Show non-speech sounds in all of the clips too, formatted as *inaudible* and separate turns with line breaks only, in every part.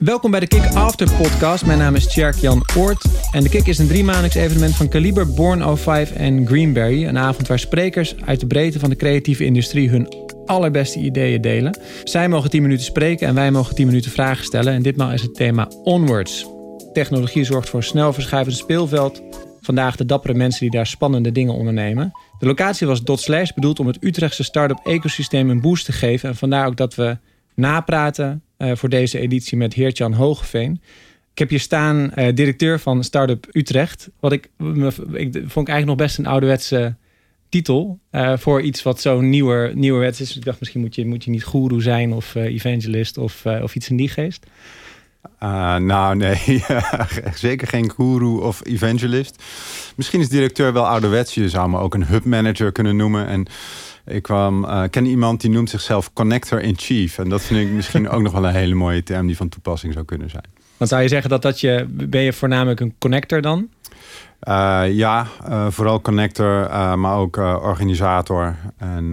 Welkom bij de Kick After podcast. Mijn naam is Tjerk Jan Oort. En de Kick is een driemaandelijks evenement van Kaliber, Born 05 en Greenberry. Een avond waar sprekers uit de breedte van de creatieve industrie hun allerbeste ideeën delen. Zij mogen 10 minuten spreken en wij mogen 10 minuten vragen stellen. En ditmaal is het thema Onwards. Technologie zorgt voor een snel verschuivend speelveld. Vandaag de dappere mensen die daar spannende dingen ondernemen. De locatie was Dot bedoeld om het Utrechtse start-up ecosysteem een boost te geven. En vandaar ook dat we napraten uh, voor deze editie met Heert-Jan Hogeveen. Ik heb hier staan uh, directeur van Startup Utrecht. Wat ik, ik vond ik eigenlijk nog best een ouderwetse titel. Uh, voor iets wat zo nieuwer, nieuwerwets is. Ik dacht misschien moet je, moet je niet guru zijn of evangelist of, of iets in die geest.
Uh, nou, nee. *laughs* Zeker geen guru of evangelist. Misschien is directeur wel ouderwets. Je zou me ook een hub manager kunnen noemen. En ik kwam, uh, ken iemand die noemt zichzelf Connector in Chief. En dat vind ik misschien *laughs* ook nog wel een hele mooie term die van toepassing zou kunnen zijn.
Dan zou je zeggen dat, dat je, ben je voornamelijk een connector dan?
Uh, ja, uh, vooral connector, maar ook organisator en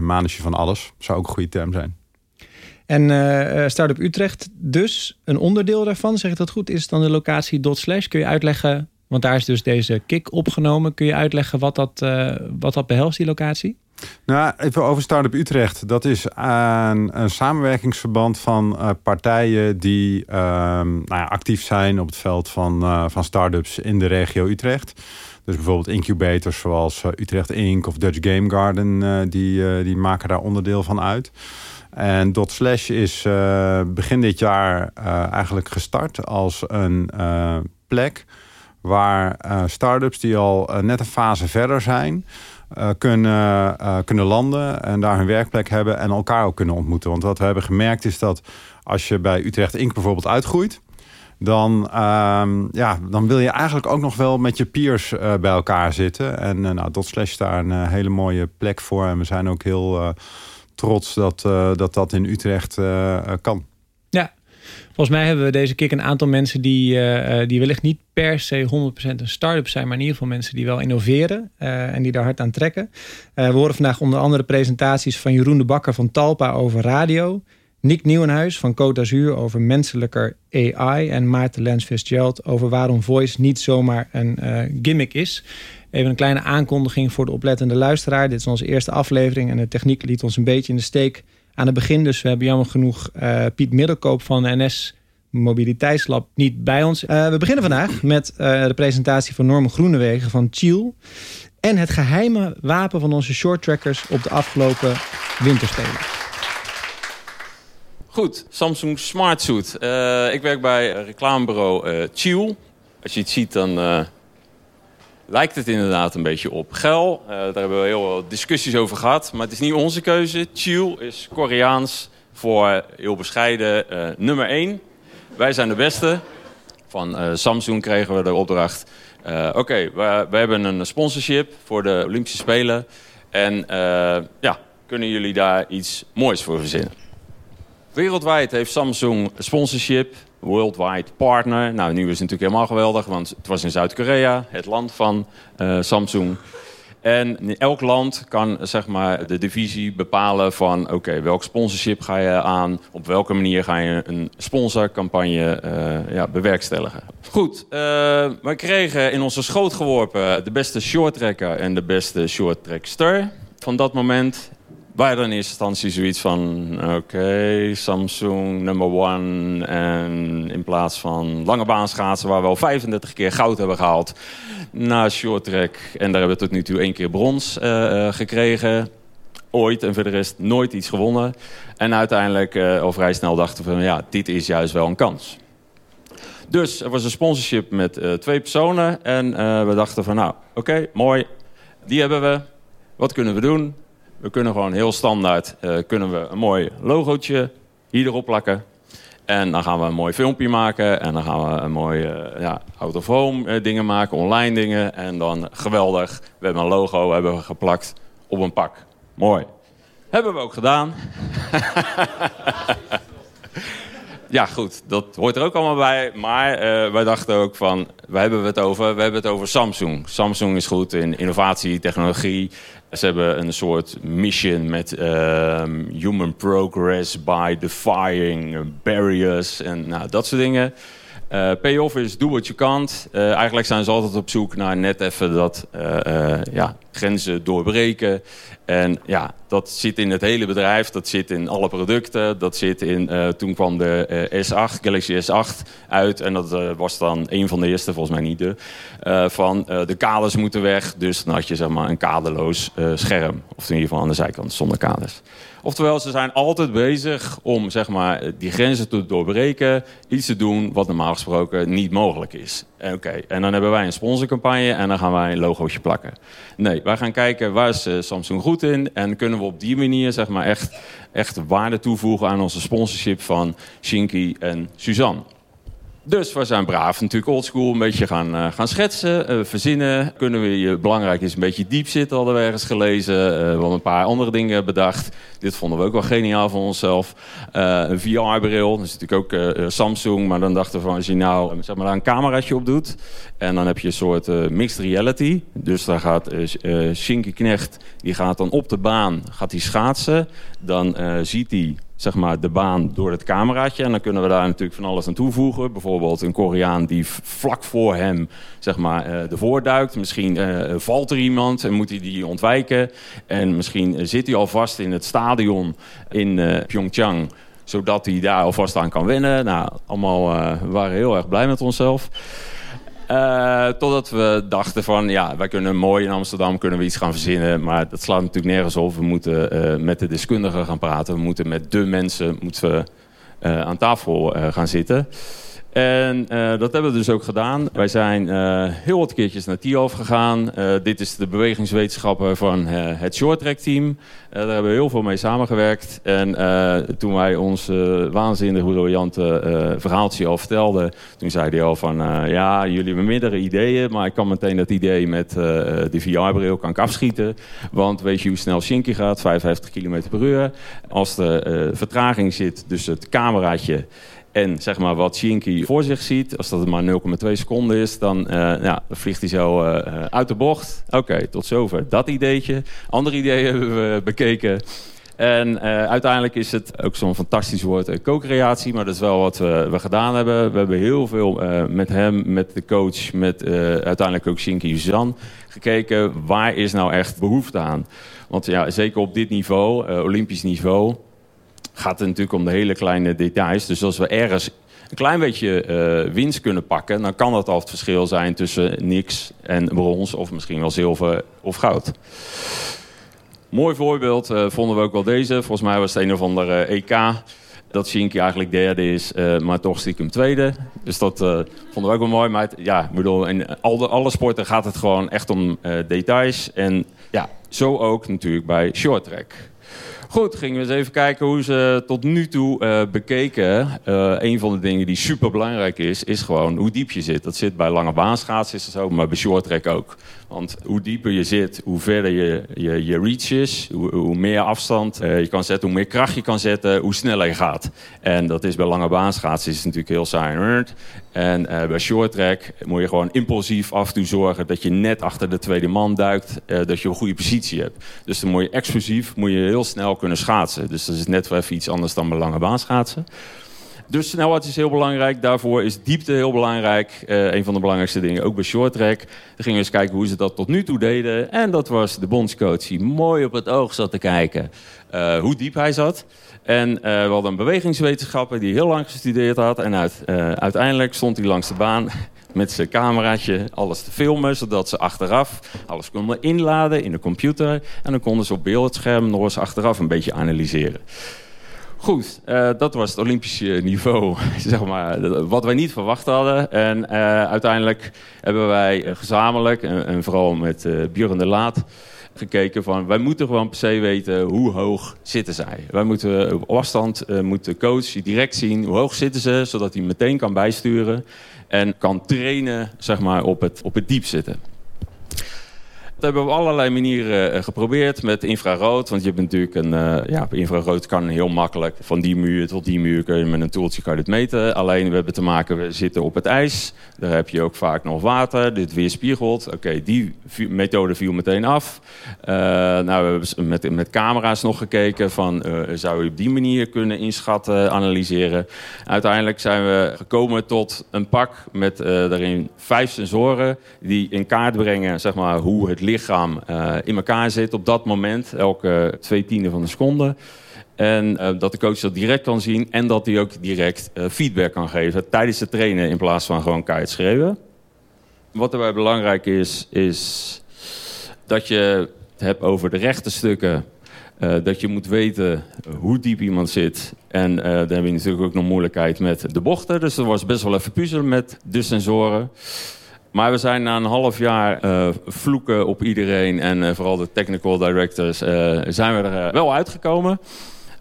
manusje van alles. Zou ook een goede term zijn.
En Startup Utrecht dus een onderdeel daarvan, zeg ik dat goed, is dan de locatie dot slash. Kun je uitleggen, want daar is dus deze kick opgenomen. Kun je uitleggen wat dat, wat dat behelst, die locatie?
Nou, even over Startup Utrecht. Dat is een, samenwerkingsverband van uh, partijen die ehm, nou ja, actief zijn op het veld van, uh, van startups in de regio Utrecht. Dus bijvoorbeeld incubators zoals Utrecht Inc. of Dutch Game Garden, die, die maken daar onderdeel van uit. En Dot Slash is begin dit jaar eigenlijk gestart als een plek waar start-ups die al net een fase verder zijn, kunnen, kunnen landen en daar hun werkplek hebben en elkaar ook kunnen ontmoeten. Want wat we hebben gemerkt is dat als je bij Utrecht Inc. bijvoorbeeld uitgroeit, dan, uh, ja, dan wil je eigenlijk ook nog wel met je peers uh, bij elkaar zitten. En uh, nou, Dot Slash is daar een hele mooie plek voor. En we zijn ook heel trots dat dat, dat in Utrecht kan.
Volgens mij hebben we deze keer een aantal mensen die, uh, die wellicht niet per se 100% een start-up zijn, maar in ieder geval mensen die wel innoveren en die daar hard aan trekken. we horen vandaag onder andere presentaties van Jeroen de Bakker van Talpa over radio. Nick Nieuwenhuis van Côte d'Azur over menselijker AI. En Maarten Lens Fitzgerald over waarom voice niet zomaar een gimmick is. Even een kleine aankondiging voor de oplettende luisteraar. Dit is onze eerste aflevering en de techniek liet ons een beetje in de steek aan het begin. Dus we hebben jammer genoeg uh, Piet Middelkoop van NS Mobiliteitslab niet bij ons. Uh, we beginnen vandaag met uh, de presentatie van Norman Groenewegen van Chiel. En het geheime wapen van onze shorttrackers op de afgelopen winterspelen.
Goed, Samsung Smart Suit. Ik werk bij reclamebureau Chiel. Als je het ziet, dan lijkt het inderdaad een beetje op gel. daar hebben we heel veel discussies over gehad. Maar het is niet onze keuze. Chiel is Koreaans voor heel bescheiden nummer 1. Wij zijn de beste. Van Samsung kregen we de opdracht. Oké, we, hebben een sponsorship voor de Olympische Spelen. En ja, kunnen jullie daar iets moois voor verzinnen? Wereldwijd heeft Samsung sponsorship, worldwide partner. Nou, nu is het natuurlijk helemaal geweldig, want het was in Zuid-Korea, het land van uh, Samsung. En elk land kan zeg maar, de divisie bepalen van... oké, welk sponsorship ga je aan? Op welke manier ga je een sponsorcampagne uh, ja, bewerkstelligen? Goed, uh, we kregen in onze schoot geworpen... de beste shorttrekker en de beste shorttrackster. Van dat moment wij hadden in eerste instantie zoiets van... oké, Samsung number one. En in plaats van lange baanschaatsen... waar we al 35 keer goud hebben gehaald... naar short track. En daar hebben we tot nu toe één keer brons uh, gekregen. Ooit. En voor de rest nooit iets gewonnen. En uiteindelijk uh, al vrij snel dachten we van... ja, dit is juist wel een kans. Dus er was een sponsorship met twee personen. En we dachten van nou, oké, mooi. Die hebben we. Wat kunnen we doen? We kunnen gewoon heel standaard uh, kunnen we een mooi logootje hier erop plakken. En dan gaan we een mooi filmpje maken. En dan gaan we een mooi uh, ja, out of home uh, dingen maken, online dingen. En dan geweldig. We hebben een logo hebben we geplakt op een pak. Mooi. Hebben we ook gedaan. *laughs* ja, goed, dat hoort er ook allemaal bij. Maar wij dachten ook van, we hebben het over, we hebben het over Samsung. Samsung is goed in innovatie, technologie. Ze hebben een soort mission met uh, human progress by defying barriers en nou, dat soort dingen. Uh, payoff is do what you can't. Uh, eigenlijk zijn ze altijd op zoek naar net even dat uh, ja, grenzen doorbreken. En ja, dat zit in het hele bedrijf, dat zit in alle producten. Dat zit in, toen kwam de S8, Galaxy S8 uit. En dat was dan een van de eerste, volgens mij niet de. van de kaders moeten weg. Dus dan had je zeg maar een kaderloos scherm. Of in ieder geval aan de zijkant zonder kaders. Oftewel, ze zijn altijd bezig om zeg maar, die grenzen te doorbreken. Iets te doen wat normaal gesproken niet mogelijk is. Oké, en dan hebben wij een sponsorcampagne en dan gaan wij een logootje plakken. Nee, wij gaan kijken waar is eh, Samsung goed in. En kunnen we op die manier zeg maar, echt, echt waarde toevoegen aan onze sponsorship van Shinky en Suzanne. Dus we zijn braaf natuurlijk oldschool een beetje gaan, uh, gaan schetsen, uh, verzinnen. Kunnen we, je, belangrijk is een beetje diep zitten, hadden we ergens gelezen. Uh, we hebben een paar andere dingen bedacht. Dit vonden we ook wel geniaal van onszelf. een VR-bril, dat is natuurlijk ook Samsung. Maar dan dachten we van, als je nou zeg maar, daar een cameraatje op doet... en dan heb je een soort mixed reality. Dus daar gaat Shinky Knecht, die gaat dan op de baan gaat die schaatsen. Dan ziet hij zeg maar, de baan door het cameraatje. En dan kunnen we daar natuurlijk van alles aan toevoegen. Bijvoorbeeld een Koreaan die vlak voor hem zeg maar, uh, ervoor duikt. Misschien uh, valt er iemand en moet hij die ontwijken. En misschien zit hij alvast in het stadion in uh, Pyeongchang zodat hij daar alvast aan kan wennen. Nou, allemaal waren heel erg blij met onszelf. Uh, totdat we dachten van, ja, wij kunnen mooi in Amsterdam kunnen we iets gaan verzinnen. Maar dat slaat natuurlijk nergens op. We moeten uh, met de deskundigen gaan praten. We moeten met de mensen moeten uh, aan tafel gaan zitten. En uh, dat hebben we dus ook gedaan. Wij zijn uh, heel wat keertjes naar TIOF gegaan. Uh, dit is de bewegingswetenschapper van het shorttrack team. daar hebben we heel veel mee samengewerkt. En toen wij ons waanzinnig briljante verhaaltje al vertelden... toen zei hij al van, ja, jullie hebben meerdere ideeën... maar ik kan meteen dat idee met de VR-bril kan afschieten. Want weet je hoe snel Shinky gaat? 55 km per uur. Als de vertraging zit, dus het cameraatje en zeg maar wat Shinky voor zich ziet, als dat maar 0,2 seconden is, dan, uh, ja, vliegt hij zo uh, uit de bocht. Oké, tot zover dat ideetje. Andere ideeën hebben we bekeken. En uh, uiteindelijk is het ook zo'n fantastisch woord, co-creatie. Maar dat is wel wat we, we, gedaan hebben. We hebben heel veel met hem, met de coach, met uiteindelijk ook Shinky Suzanne gekeken. Waar is nou echt behoefte aan? Want ja, zeker op dit niveau, Olympisch niveau gaat het natuurlijk om de hele kleine details. Dus als we ergens een klein beetje uh, winst kunnen pakken... dan kan dat al het verschil zijn tussen niks en brons... of misschien wel zilver of goud. Mooi voorbeeld uh, vonden we ook wel deze. Volgens mij was het een of andere EK... dat Shinky eigenlijk derde is, maar toch stiekem tweede. Dus dat vonden we ook wel mooi. Maar ja, bedoel, in alle, alle sporten gaat het gewoon echt om details. En ja, zo ook natuurlijk bij short track. Goed, gingen we eens even kijken hoe ze tot nu toe uh, bekeken. Uh, een van de dingen die super belangrijk is, is gewoon hoe diep je zit. Dat zit bij lange baanschaatsen is zo, maar bij short track ook. Want hoe dieper je zit, hoe verder je, je, je reach is, hoe, meer afstand uh, je kan zetten, hoe meer kracht je kan zetten, hoe sneller je gaat. En dat is bij lange baanschaatsen is natuurlijk heel saai en uh, bij short track moet je gewoon impulsief af en toe zorgen dat je net achter de tweede man duikt, uh, dat je een goede positie hebt. Dus dan moet je explosief, moet je heel snel kunnen schaatsen. Dus dat is net wel even iets anders dan bij lange baanschaatsen. Dus snelheid is heel belangrijk. Daarvoor is diepte heel belangrijk. Uh, een van de belangrijkste dingen, ook bij short track. Dan gingen we eens kijken hoe ze dat tot nu toe deden. En dat was de bondscoach die mooi op het oog zat te kijken uh, hoe diep hij zat. En uh, we hadden een bewegingswetenschapper die heel lang gestudeerd had. En uit, uiteindelijk stond hij langs de baan *laughs* met zijn cameraatje alles te filmen, zodat ze achteraf alles konden inladen in de computer. En dan konden ze op beeldscherm nog eens achteraf een beetje analyseren. Goed, uh, dat was het Olympische niveau, *laughs* zeg maar, wat wij niet verwacht hadden. En uh, uiteindelijk hebben wij gezamenlijk, en, en vooral met uh, Björn de Laat, gekeken van... wij moeten gewoon per se weten hoe hoog zitten zij. Wij moeten op afstand, moet de coach direct zien hoe hoog zitten ze... zodat hij meteen kan bijsturen en kan trainen zeg maar, op, het, op het diep zitten. Hebben we op allerlei manieren eh, geprobeerd met infrarood. Want je hebt natuurlijk een. Uh, ja, infrarood kan heel makkelijk. Van die muur tot die muur kun je met een toeltje kan je het meten. Alleen we hebben te maken, we zitten op het ijs. Daar heb je ook vaak nog water. Dit weerspiegelt. Oké, die methode viel meteen af. Uh, nou, we hebben met, met camera's nog gekeken van zou je op die manier kunnen inschatten, analyseren. Uiteindelijk zijn we gekomen tot een pak met daarin vijf sensoren die in kaart brengen zeg maar, hoe het uh, in elkaar zit op dat moment, elke twee tienden van een seconde. En uh, dat de coach dat direct kan zien en dat hij ook direct uh, feedback kan geven tijdens het trainen in plaats van gewoon keihard schreeuwen. Wat erbij belangrijk is, is dat je het hebt over de rechte stukken. Dat je moet weten hoe diep iemand zit. En dan heb je natuurlijk ook nog moeilijkheid met de bochten. Dus er was best wel even puzzelen met de sensoren. Maar we zijn na een half jaar uh, vloeken op iedereen en uh, vooral de technical directors uh, zijn we er wel uitgekomen.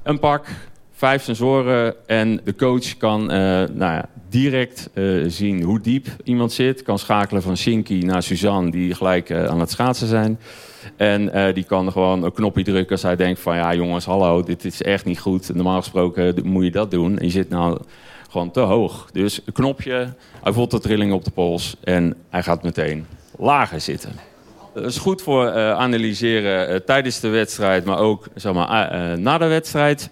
Een pak, vijf sensoren en de coach kan nou ja, direct zien hoe diep iemand zit. Kan schakelen van Shinky naar Suzanne die gelijk aan het schaatsen zijn. En die kan gewoon een knopje drukken als hij denkt van ja jongens hallo dit is echt niet goed. Normaal gesproken moet je dat doen. En je zit nou gewoon te hoog. Dus een knopje, hij voelt de trilling op de pols en hij gaat meteen lager zitten. Dat is goed voor uh, analyseren uh, tijdens de wedstrijd, maar ook zeg maar, uh, na de wedstrijd.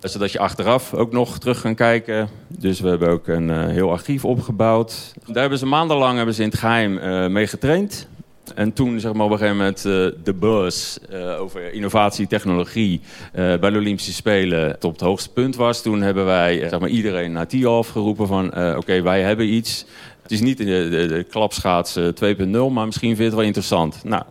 Zodat je achteraf ook nog terug kan kijken. Dus we hebben ook een heel archief opgebouwd. Daar hebben ze maandenlang hebben ze in het geheim mee getraind. En toen zeg maar, op een gegeven moment uh, de buzz uh, over innovatie, technologie uh, bij de Olympische Spelen op het hoogste punt was. Toen hebben wij zeg maar, iedereen naar Tialf geroepen van oké, wij hebben iets. Het is niet de, de, klapschaats 2.0, maar misschien vind je het wel interessant. Nou,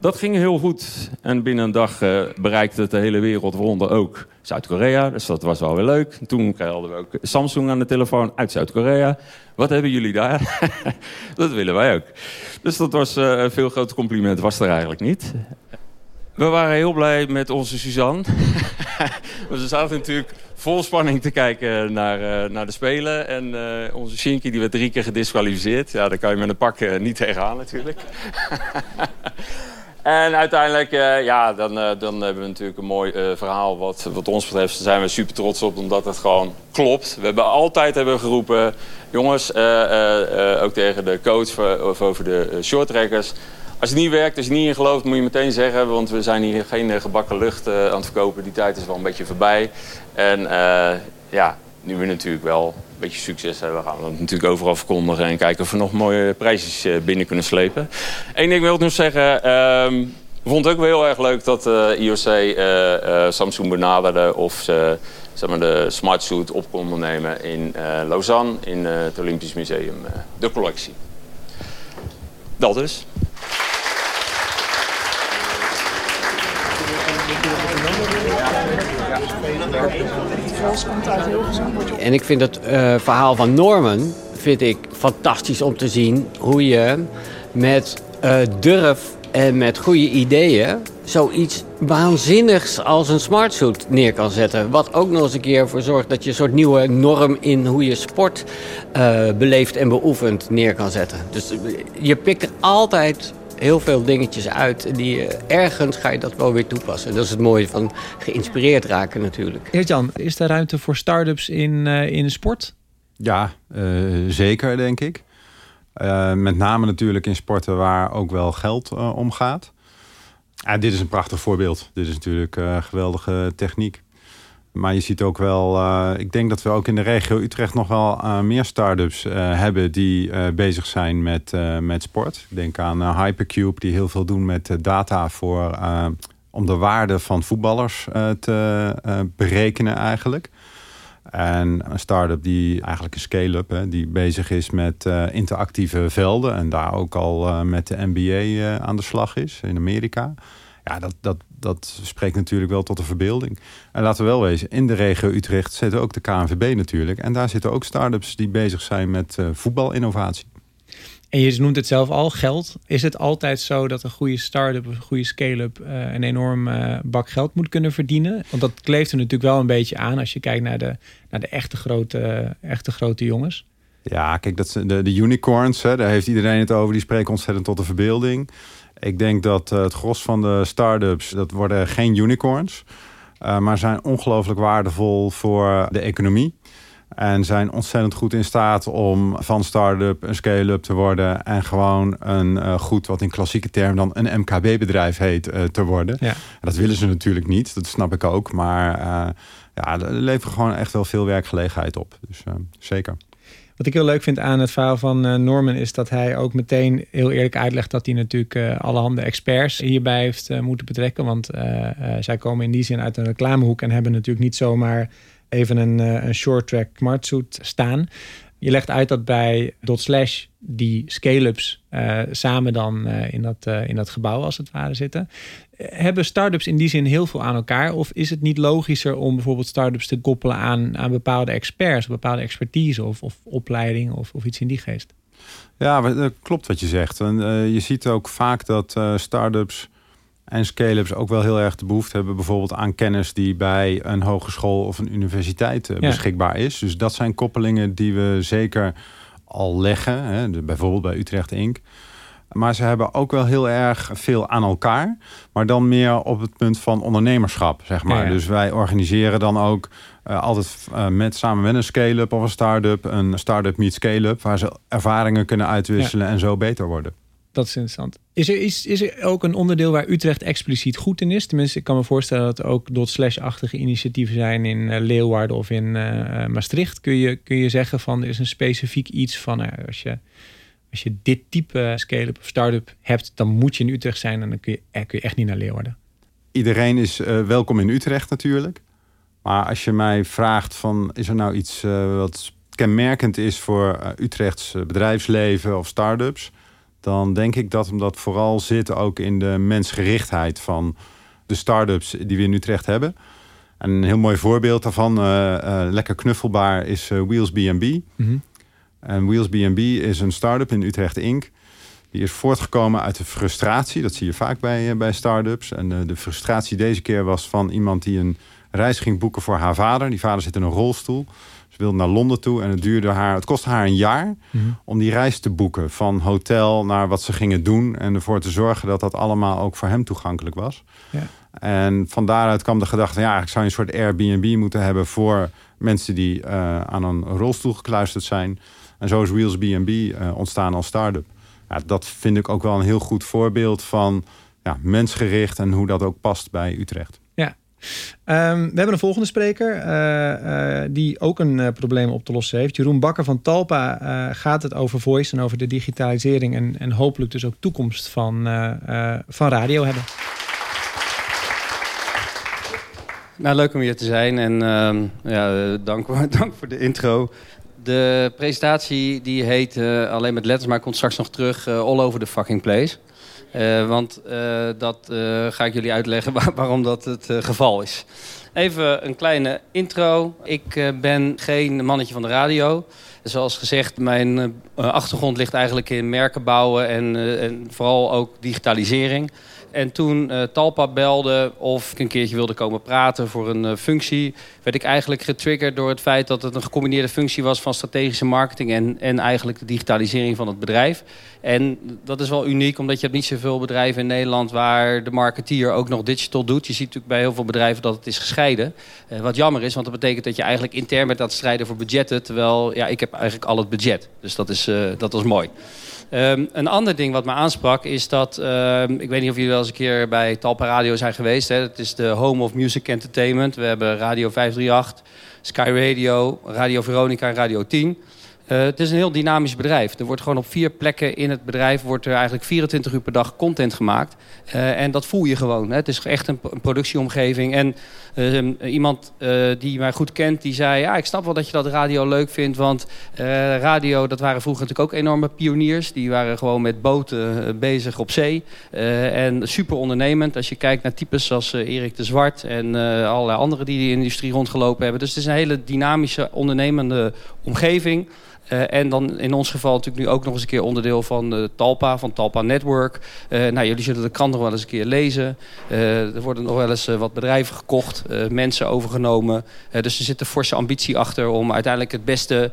dat ging heel goed. En binnen een dag bereikte het de hele wereld, waaronder ook Zuid-Korea. Dus dat was wel weer leuk. Toen hadden we ook Samsung aan de telefoon uit Zuid-Korea. Wat hebben jullie daar? *laughs* dat willen wij ook. Dus dat was uh, een veel groot compliment, was er eigenlijk niet. We waren heel blij met onze Suzanne. *laughs* we zaten natuurlijk vol spanning te kijken naar, uh, naar de Spelen. En uh, onze Shinky die werd drie keer gedisqualificeerd. Ja, daar kan je met een pak niet tegenaan natuurlijk. *laughs* en uiteindelijk, ja, dan, dan hebben we natuurlijk een mooi verhaal. Wat, wat ons betreft zijn we super trots op, omdat het gewoon klopt. We hebben altijd hebben geroepen, jongens, ook tegen de coach of over de shorttrackers als het niet werkt, als je niet in gelooft, moet je meteen zeggen. Want we zijn hier geen gebakken lucht aan het verkopen. Die tijd is wel een beetje voorbij. En ja, nu we natuurlijk wel een beetje succes hebben, gaan we het natuurlijk overal verkondigen. En kijken of we nog mooie prijsjes uh, binnen kunnen slepen. Eén ding wil ik nog zeggen. Um, ik vond het ook wel heel erg leuk dat IOC Samsung benaderde of ze zeg maar, de Smart Suit op konden nemen in Lausanne, in het Olympisch Museum, de collectie. Dat dus.
En ik vind het uh, verhaal van Norman vind ik fantastisch om te zien hoe je met uh, durf en met goede ideeën zoiets waanzinnigs als een smartsuit neer kan zetten. Wat ook nog eens een keer ervoor zorgt dat je een soort nieuwe norm in hoe je sport uh, beleeft en beoefent neer kan zetten. Dus je pikt er altijd heel veel dingetjes uit. Die ergens ga je dat wel weer toepassen. Dat is het mooie van geïnspireerd raken natuurlijk.
Heert-Jan, is er ruimte voor start-ups in, uh, in de sport?
Ja, uh, zeker denk ik. Uh, met name natuurlijk in sporten waar ook wel geld omgaat. En dit is een prachtig voorbeeld. Dit is natuurlijk geweldige techniek. Maar je ziet ook wel, uh, ik denk dat we ook in de regio Utrecht nog wel uh, meer start-ups uh, hebben die bezig zijn met, met sport. Ik denk aan Hypercube, die heel veel doen met data voor, om de waarde van voetballers te berekenen eigenlijk. En een start-up die eigenlijk een scale-up, die bezig is met interactieve velden en daar ook al met de NBA aan de slag is in Amerika. Ja, dat, dat, dat spreekt natuurlijk wel tot de verbeelding. En laten we wel wezen, in de regio Utrecht zitten ook de KNVB natuurlijk. En daar zitten ook start-ups die bezig zijn met uh, voetbalinnovatie.
En je noemt het zelf al, geld. Is het altijd zo dat een goede start-up of een goede scale-up uh, een enorm uh, bak geld moet kunnen verdienen? Want dat kleeft er natuurlijk wel een beetje aan als je kijkt naar de, naar de echte, grote, echte grote jongens.
Ja, kijk, dat de, de unicorns, hè, daar heeft iedereen het over. Die spreken ontzettend tot de verbeelding. Ik denk dat het gros van de start-ups, dat worden geen unicorns. maar zijn ongelooflijk waardevol voor de economie. En zijn ontzettend goed in staat om van start-up een scale-up te worden. En gewoon een uh, goed, wat in klassieke termen dan een MKB-bedrijf heet, uh, te worden. Ja. Dat willen ze natuurlijk niet, dat snap ik ook. Maar uh, ja, er leveren gewoon echt wel veel werkgelegenheid op. Dus zeker.
Wat ik heel leuk vind aan het verhaal van Norman is dat hij ook meteen heel eerlijk uitlegt dat hij natuurlijk uh, allerhande experts hierbij heeft moeten betrekken. Want zij komen in die zin uit een reclamehoek en hebben natuurlijk niet zomaar even een, eh, een short track smartsuit staan. Je legt uit dat bij Dot Slash die scale-ups uh, samen dan uh, in, dat, uh, in dat gebouw als het ware zitten. Hebben startups in die zin heel veel aan elkaar? Of is het niet logischer om bijvoorbeeld startups te koppelen aan, aan bepaalde experts, bepaalde expertise of, of opleiding of, of iets in die geest?
Ja, klopt wat je zegt. En, je ziet ook vaak dat startups en scale-ups ook wel heel erg de behoefte hebben... bijvoorbeeld aan kennis die bij een hogeschool of een universiteit eh, beschikbaar is. Dus dat zijn koppelingen die we zeker al leggen. Hè, bijvoorbeeld bij Utrecht Inc. Maar ze hebben ook wel heel erg veel aan elkaar. Maar dan meer op het punt van ondernemerschap, zeg maar. Dus wij organiseren dan ook uh, altijd uh, met, samen met een scale-up of een start-up... een start-up meet scale-up... waar ze ervaringen kunnen uitwisselen en zo beter worden
dat is interessant. Is er, is, ook een onderdeel waar Utrecht expliciet goed in is? Tenminste, ik kan me voorstellen dat er ook dot slash-achtige initiatieven zijn in uh, Leeuwarden of in uh, Maastricht. Kun je, kun je zeggen van er is een specifiek iets van als je, als je dit type scale-up of start-up hebt, dan moet je in Utrecht zijn en dan kun je, kun je echt niet naar Leeuwarden.
Iedereen is welkom in Utrecht natuurlijk. Maar als je mij vraagt van is er nou iets wat kenmerkend is voor Utrechts bedrijfsleven of start-ups dan denk ik dat omdat vooral zit ook in de mensgerichtheid van de start-ups die we in Utrecht hebben. En een heel mooi voorbeeld daarvan, uh, uh, lekker knuffelbaar, is uh, Wheels B&B. Mm En Wheels B&B is een start-up in Utrecht Inc. Die is voortgekomen uit de frustratie, dat zie je vaak bij, bij start-ups. En de frustratie deze keer was van iemand die een reis ging boeken voor haar vader. Die vader zit in een rolstoel. Ze wilde naar Londen toe en het duurde haar, het kostte haar een jaar mhm. om die reis te boeken. Van hotel naar wat ze gingen doen. En ervoor te zorgen dat dat allemaal ook voor hem toegankelijk was. Ja. En van daaruit kwam de gedachte, ja, ik zou een soort Airbnb moeten hebben voor mensen die uh, aan een rolstoel gekluisterd zijn. En zo is Wheels B&B uh, ontstaan als start-up. Ja, dat vind ik ook wel een heel goed voorbeeld van ja, mensgericht en hoe dat ook past bij Utrecht.
Ehm, we hebben een volgende spreker uh, uh, die ook een uh, probleem op te lossen heeft. Jeroen Bakker van Talpa gaat het over voice en over de digitalisering en, en hopelijk dus ook toekomst van, van radio hebben.
Nou, leuk om hier te zijn en ehm, ja, dank, *laughs* dank voor de intro. De presentatie die heet alleen met letters, maar komt straks nog terug all over the fucking place. Uh, want dat ga ik jullie uitleggen *laughs* waar, waarom dat het geval is. Even een kleine intro. Ik ben geen mannetje van de radio. Zoals gezegd, mijn achtergrond ligt eigenlijk in merken bouwen en, en vooral ook digitalisering. En toen uh, Talpa belde of ik een keertje wilde komen praten voor een uh, functie... werd ik eigenlijk getriggerd door het feit dat het een gecombineerde functie was... van strategische marketing en, en eigenlijk de digitalisering van het bedrijf. En dat is wel uniek, omdat je hebt niet zoveel bedrijven in Nederland... waar de marketeer ook nog digital doet. Je ziet natuurlijk bij heel veel bedrijven dat het is gescheiden. Uh, wat jammer is, want dat betekent dat je eigenlijk intern bent aan het strijden voor budgetten... terwijl ja, ik heb eigenlijk al het budget. Dus dat, is, dat was mooi. Um, een ander ding wat me aansprak is dat... Um, ik weet niet of jullie wel eens een keer bij Talpa Radio zijn geweest. Hè? Het is de home of music entertainment. We hebben Radio 538, Sky Radio, Radio Veronica en Radio 10... Uh, het is een heel dynamisch bedrijf. Er wordt gewoon op vier plekken in het bedrijf... wordt er eigenlijk 24 uur per dag content gemaakt. Uh, en dat voel je gewoon. Hè. Het is echt een, een productieomgeving. En uh, iemand die mij goed kent, die zei... ja, ik snap wel dat je dat radio leuk vindt... want radio, dat waren vroeger natuurlijk ook enorme pioniers. Die waren gewoon met boten bezig op zee. en super ondernemend. Als je kijkt naar types als Erik de Zwart... en allerlei anderen die de industrie rondgelopen hebben. Dus het is een hele dynamische, ondernemende omgeving... Uh, en dan in ons geval natuurlijk nu ook nog eens een keer onderdeel van uh, Talpa, van Talpa Network. Uh, nou, jullie zullen de krant nog wel eens een keer lezen. er worden nog wel eens wat bedrijven gekocht, mensen overgenomen. dus er zit een forse ambitie achter om uiteindelijk het beste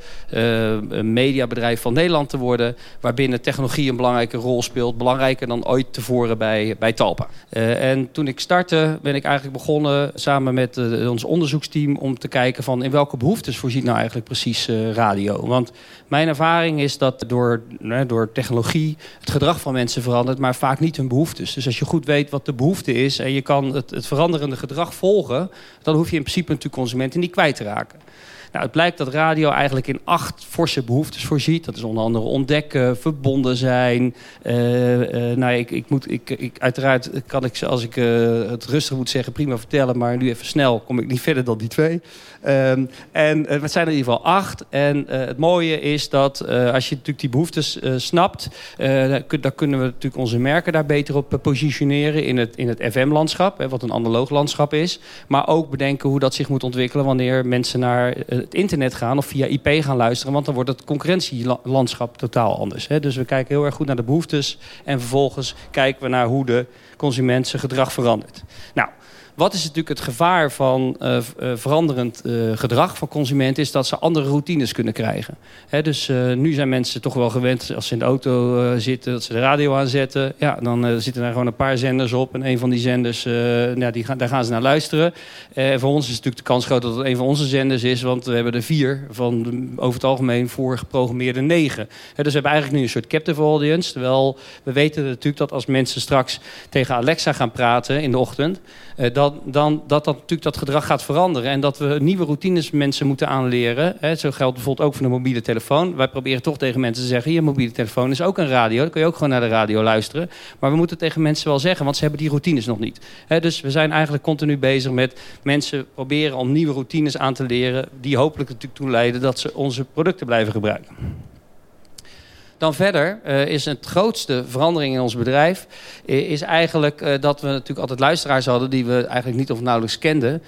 mediabedrijf van Nederland te worden. Waarbinnen technologie een belangrijke rol speelt. Belangrijker dan ooit tevoren bij, bij Talpa. en toen ik startte ben ik eigenlijk begonnen samen met ons onderzoeksteam om te kijken van in welke behoeftes voorziet nou eigenlijk precies radio. Want mijn ervaring is dat door, door technologie het gedrag van mensen verandert, maar vaak niet hun behoeftes. Dus als je goed weet wat de behoefte is en je kan het, het veranderende gedrag volgen, dan hoef je in principe natuurlijk consumenten niet kwijt te raken. Nou, het blijkt dat radio eigenlijk in acht forse behoeftes voorziet. Dat is onder andere ontdekken, verbonden zijn. Uh, uh, nou, ik, ik moet, ik, ik, uiteraard kan ik, als ik uh, het rustig moet zeggen, prima vertellen. Maar nu even snel kom ik niet verder dan die twee. Um, en het zijn er in ieder geval acht. En het mooie is dat als je natuurlijk die behoeftes snapt... dan kunnen we natuurlijk onze merken daar beter op positioneren... in het, in het FM-landschap, wat een analoog landschap is. Maar ook bedenken hoe dat zich moet ontwikkelen... wanneer mensen naar het internet gaan of via IP gaan luisteren. Want dan wordt het concurrentielandschap totaal anders. Hè? Dus we kijken heel erg goed naar de behoeftes. En vervolgens kijken we naar hoe de consument zijn gedrag verandert. Nou, wat is natuurlijk het gevaar van uh, veranderend uh, gedrag van consumenten... is dat ze andere routines kunnen krijgen. dus nu zijn mensen toch wel gewend als ze in de auto zitten... dat ze de radio aanzetten. Ja, dan zitten er gewoon een paar zenders op. En een van die zenders, ja, die gaan, daar gaan ze naar luisteren. En voor ons is natuurlijk de kans groot dat het een van onze zenders is... want we hebben er vier van de, over het algemeen voor geprogrammeerde negen. dus we hebben eigenlijk nu een soort captive audience. Terwijl we weten natuurlijk dat als mensen straks tegen Alexa gaan praten in de ochtend... dat dan, dat dat natuurlijk dat gedrag gaat veranderen. En dat we nieuwe routines mensen moeten aanleren. Hè. Zo geldt bijvoorbeeld ook voor de mobiele telefoon. Wij proberen toch tegen mensen te zeggen... je mobiele telefoon is ook een radio. Dan kun je ook gewoon naar de radio luisteren. Maar we moeten tegen mensen wel zeggen, want ze hebben die routines nog niet. Hè, dus we zijn eigenlijk continu bezig met mensen proberen om nieuwe routines aan te leren... die hopelijk natuurlijk toe leiden dat ze onze producten blijven gebruiken. Dan verder uh, is het grootste verandering in ons bedrijf... Uh, is eigenlijk uh, dat we natuurlijk altijd luisteraars hadden... die we eigenlijk niet of nauwelijks kenden...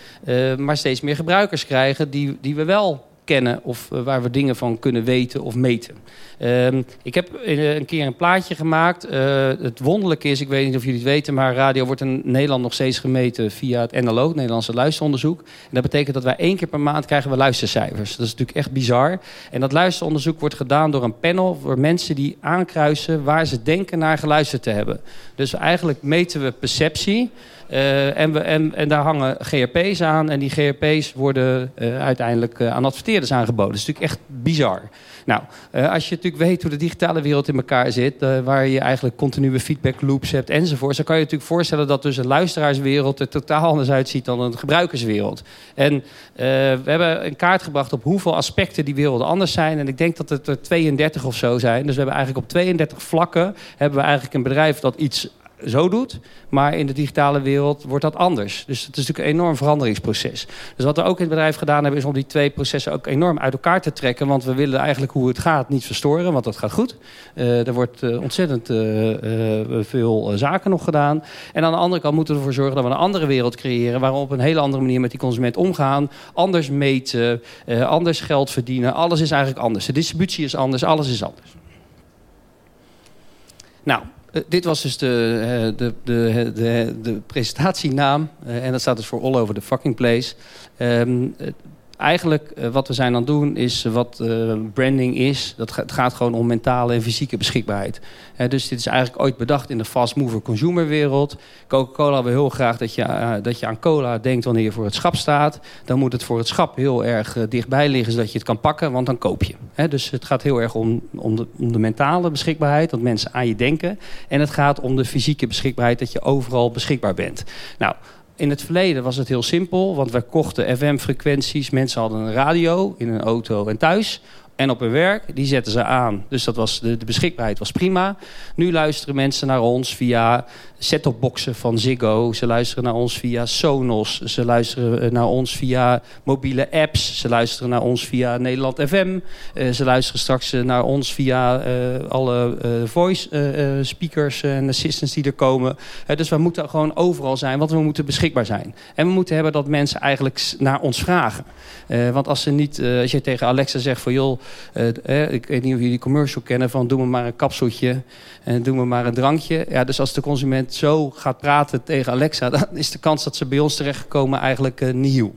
maar steeds meer gebruikers krijgen die, die we wel kennen... of waar we dingen van kunnen weten of meten. Um, ik heb een keer een plaatje gemaakt. Uh, het wonderlijke is, ik weet niet of jullie het weten... maar radio wordt in Nederland nog steeds gemeten via het NLO... het Nederlandse luisteronderzoek. En dat betekent dat wij één keer per maand krijgen we luistercijfers. Dat is natuurlijk echt bizar. En dat luisteronderzoek wordt gedaan door een panel... voor mensen die aankruisen waar ze denken naar geluisterd te hebben. Dus eigenlijk meten we perceptie... Uh, en, we, en, en, daar hangen GRP's aan. En die GRP's worden uh, uiteindelijk uh, aan adverteerders aangeboden. Dat is natuurlijk echt bizar. Nou, uh, als je natuurlijk weet hoe de digitale wereld in elkaar zit, uh, waar je eigenlijk continue feedback loops hebt enzovoort, dan kan je natuurlijk voorstellen dat dus een luisteraarswereld er totaal anders uitziet dan een gebruikerswereld. En uh, we hebben een kaart gebracht op hoeveel aspecten die werelden anders zijn. En ik denk dat het er 32 of zo zijn. Dus we hebben eigenlijk op 32 vlakken hebben we eigenlijk een bedrijf dat iets zo doet. Maar in de digitale wereld wordt dat anders. Dus het is natuurlijk een enorm veranderingsproces. Dus wat we ook in het bedrijf gedaan hebben... is om die twee processen ook enorm uit elkaar te trekken. Want we willen eigenlijk hoe het gaat niet verstoren. Want dat gaat goed. Uh, er wordt uh, ontzettend uh, veel zaken nog gedaan. En aan de andere kant moeten we ervoor zorgen dat we een andere wereld creëren... waar we op een hele andere manier met die consument omgaan. Anders meten, anders geld verdienen. Alles is eigenlijk anders. De distributie is anders, alles is anders. Nou, uh, dit was dus de, uh, de, de, de, de presentatienaam. Uh, en dat staat dus voor All Over the Fucking Place. Um, eigenlijk uh, wat we zijn aan het doen is wat uh, branding is. Dat het gaat gewoon om mentale en fysieke beschikbaarheid. Dus dit is eigenlijk ooit bedacht in de fast mover consumer wereld. Coca-Cola wil heel graag dat je, dat je aan cola denkt wanneer je voor het schap staat. Dan moet het voor het schap heel erg dichtbij liggen zodat je het kan pakken, want dan koop je. dus het gaat heel erg om, om, de, om de mentale beschikbaarheid, dat mensen aan je denken. En het gaat om de fysieke beschikbaarheid, dat je overal beschikbaar bent. Nou, in het verleden was het heel simpel, want wij kochten FM-frequenties. Mensen hadden een radio in een auto en thuis en op hun werk. Die zetten ze aan. Dus dat was, de, de beschikbaarheid was prima. Nu luisteren mensen naar ons via set-topboxen van Ziggo. Ze luisteren naar ons via Sonos. Ze luisteren eh, naar ons via mobiele apps. Ze luisteren naar ons via Nederland FM. Eh, ze luisteren straks uh, naar ons via alle voice speakers en assistants die er komen. dus we moeten gewoon overal zijn, want we moeten beschikbaar zijn. En we moeten hebben dat mensen eigenlijk naar ons vragen. want als, ze niet, als je tegen Alexa zegt van joh ik weet niet of jullie die commercial kennen van doe me maar een kapseltje en doe me maar een drankje. Ja, dus als de consument zo gaat praten tegen Alexa, dan is de kans dat ze bij ons terechtkomen eigenlijk nieuw.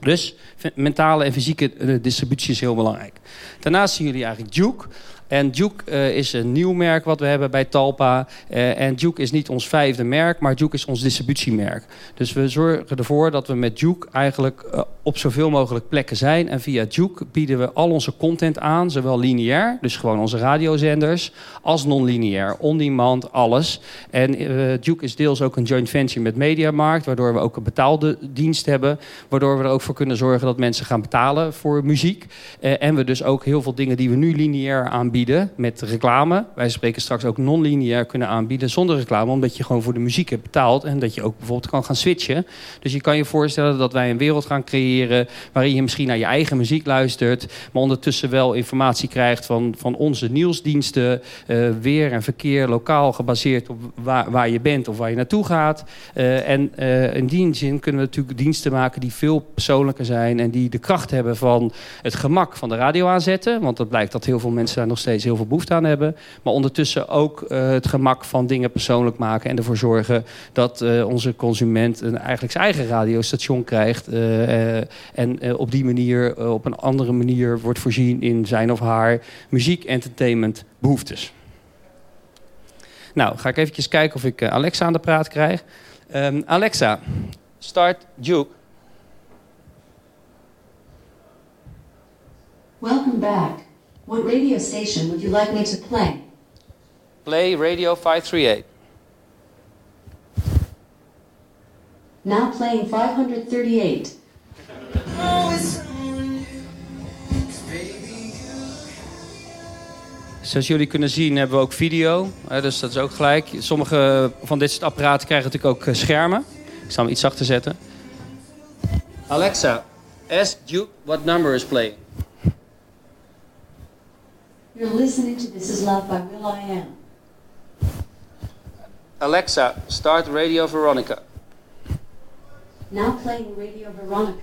Dus mentale en fysieke distributie is heel belangrijk. Daarnaast zien jullie eigenlijk Duke. En Duke uh, is een nieuw merk wat we hebben bij Talpa. Uh, en Duke is niet ons vijfde merk, maar Duke is ons distributiemerk. Dus we zorgen ervoor dat we met Duke eigenlijk uh, op zoveel mogelijk plekken zijn. En via Duke bieden we al onze content aan, zowel lineair, dus gewoon onze radiozenders, als non-lineair, on-demand, alles. En Duke is deels ook een joint venture met Mediamarkt, waardoor we ook een betaalde dienst hebben. Waardoor we er ook voor kunnen zorgen dat mensen gaan betalen voor muziek. en we dus ook heel veel dingen die we nu lineair aanbieden met reclame. Wij spreken straks ook non-lineair kunnen aanbieden zonder reclame. Omdat je gewoon voor de muziek hebt betaald. En dat je ook bijvoorbeeld kan gaan switchen. Dus je kan je voorstellen dat wij een wereld gaan creëren... waarin je misschien naar je eigen muziek luistert... maar ondertussen wel informatie krijgt van, van onze nieuwsdiensten... Uh, weer en verkeer, lokaal gebaseerd op waar, waar je bent of waar je naartoe gaat. Uh, en uh, in die zin kunnen we natuurlijk diensten maken die veel persoonlijker zijn... en die de kracht hebben van het gemak van de radio aanzetten. Want dat blijkt dat heel veel mensen daar nog steeds heel veel behoefte aan hebben. Maar ondertussen ook uh, het gemak van dingen persoonlijk maken. En ervoor zorgen dat uh, onze consument een, eigenlijk zijn eigen radiostation krijgt. Uh, en op die manier, op een andere manier wordt voorzien in zijn of haar muziek, entertainment, behoeftes. Nou, ga ik eventjes kijken of ik Alexa aan de praat krijg. Um, Alexa, start Duke.
Welcome back. What radio station would you like me to play?
Play Radio 538.
Now playing 538.
Zoals jullie kunnen zien hebben we ook video. Dus dat is ook gelijk. Sommige van dit soort apparaten krijgen natuurlijk ook eh, schermen. Ik zal hem iets zachter zetten. Alexa, ask Duke what number is playing.
You're listening to This Is Love by Will I Am.
Alexa, start Radio Veronica.
Now playing Radio Veronica.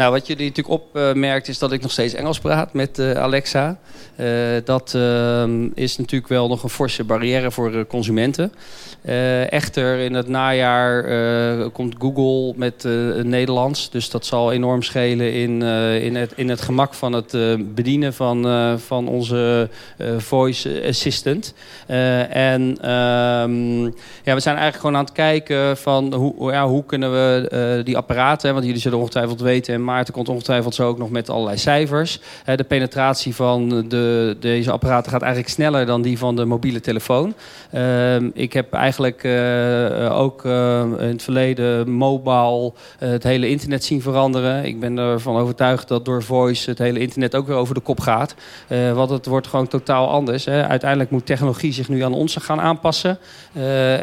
Nou, wat jullie natuurlijk opmerkt is dat ik nog steeds Engels praat met uh, Alexa. Uh, dat uh, is natuurlijk wel nog een forse barrière voor consumenten. echter, in het najaar komt Google met Nederlands. Dus dat zal enorm schelen in, in, het, in het gemak van het bedienen van, van onze voice assistant. en ehm, ja, we zijn eigenlijk gewoon aan het kijken van hoe, ja, hoe kunnen we die apparaten... want jullie zullen ongetwijfeld weten... en Maarten komt ongetwijfeld zo ook nog met allerlei cijfers. de penetratie van de deze apparaten gaat eigenlijk sneller dan die van de mobiele telefoon. Uh, ik heb eigenlijk uh, ook uh, in het verleden mobile het hele internet zien veranderen. Ik ben ervan overtuigd dat door voice het hele internet ook weer over de kop gaat. want het wordt gewoon totaal anders. Uiteindelijk moet technologie zich nu aan ons gaan aanpassen.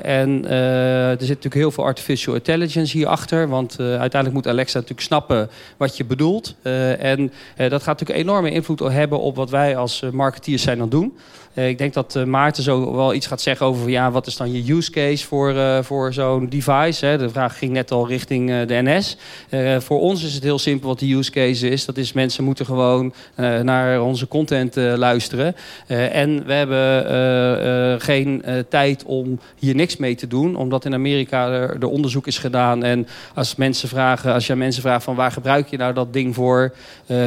en er zit natuurlijk heel veel artificial intelligence hierachter. Want uiteindelijk moet Alexa natuurlijk snappen wat je bedoelt. en dat gaat natuurlijk enorme invloed hebben op wat wij als eh, marketeers zijn aan doen. Uh, ik denk dat uh, Maarten zo wel iets gaat zeggen over ja, wat is dan je use case voor, uh, voor zo'n device. Hè? De vraag ging net al richting de NS. voor ons is het heel simpel wat de use case is. Dat is mensen moeten gewoon naar onze content luisteren. en we hebben geen tijd om hier niks mee te doen. Omdat in Amerika er, er, onderzoek is gedaan. En als mensen vragen, als je mensen vraagt van waar gebruik je nou dat ding voor.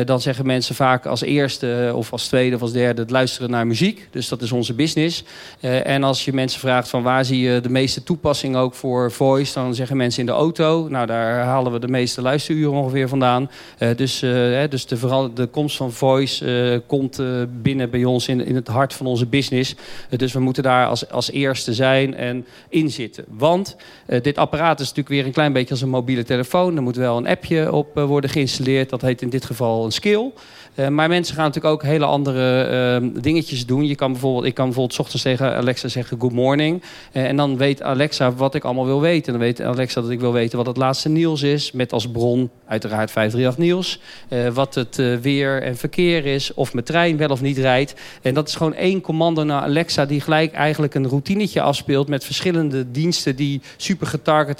dan zeggen mensen vaak als eerste of als tweede of als derde het luisteren naar muziek. Dus dat is onze business. Uh, en als je mensen vraagt van waar zie je de meeste toepassing ook voor voice, dan zeggen mensen in de auto. Nou, daar halen we de meeste luisteruren ongeveer vandaan. Uh, dus uh, dus de, vooral de komst van voice komt binnen bij ons in, in het hart van onze business. dus we moeten daar als, als eerste zijn en inzitten. Want dit apparaat is natuurlijk weer een klein beetje als een mobiele telefoon. Er moet wel een appje op worden geïnstalleerd. Dat heet in dit geval een skill. Maar mensen gaan natuurlijk ook hele andere uh, dingetjes doen. Kan bijvoorbeeld, ik kan bijvoorbeeld ochtends tegen Alexa zeggen good morning. Uh, en dan weet Alexa wat ik allemaal wil weten. Dan weet Alexa dat ik wil weten wat het laatste nieuws is. Met als bron uiteraard 538 nieuws. wat het weer en verkeer is. Of mijn trein wel of niet rijdt. En dat is gewoon één commando naar Alexa die gelijk eigenlijk een routinetje afspeelt. Met verschillende diensten die super getarget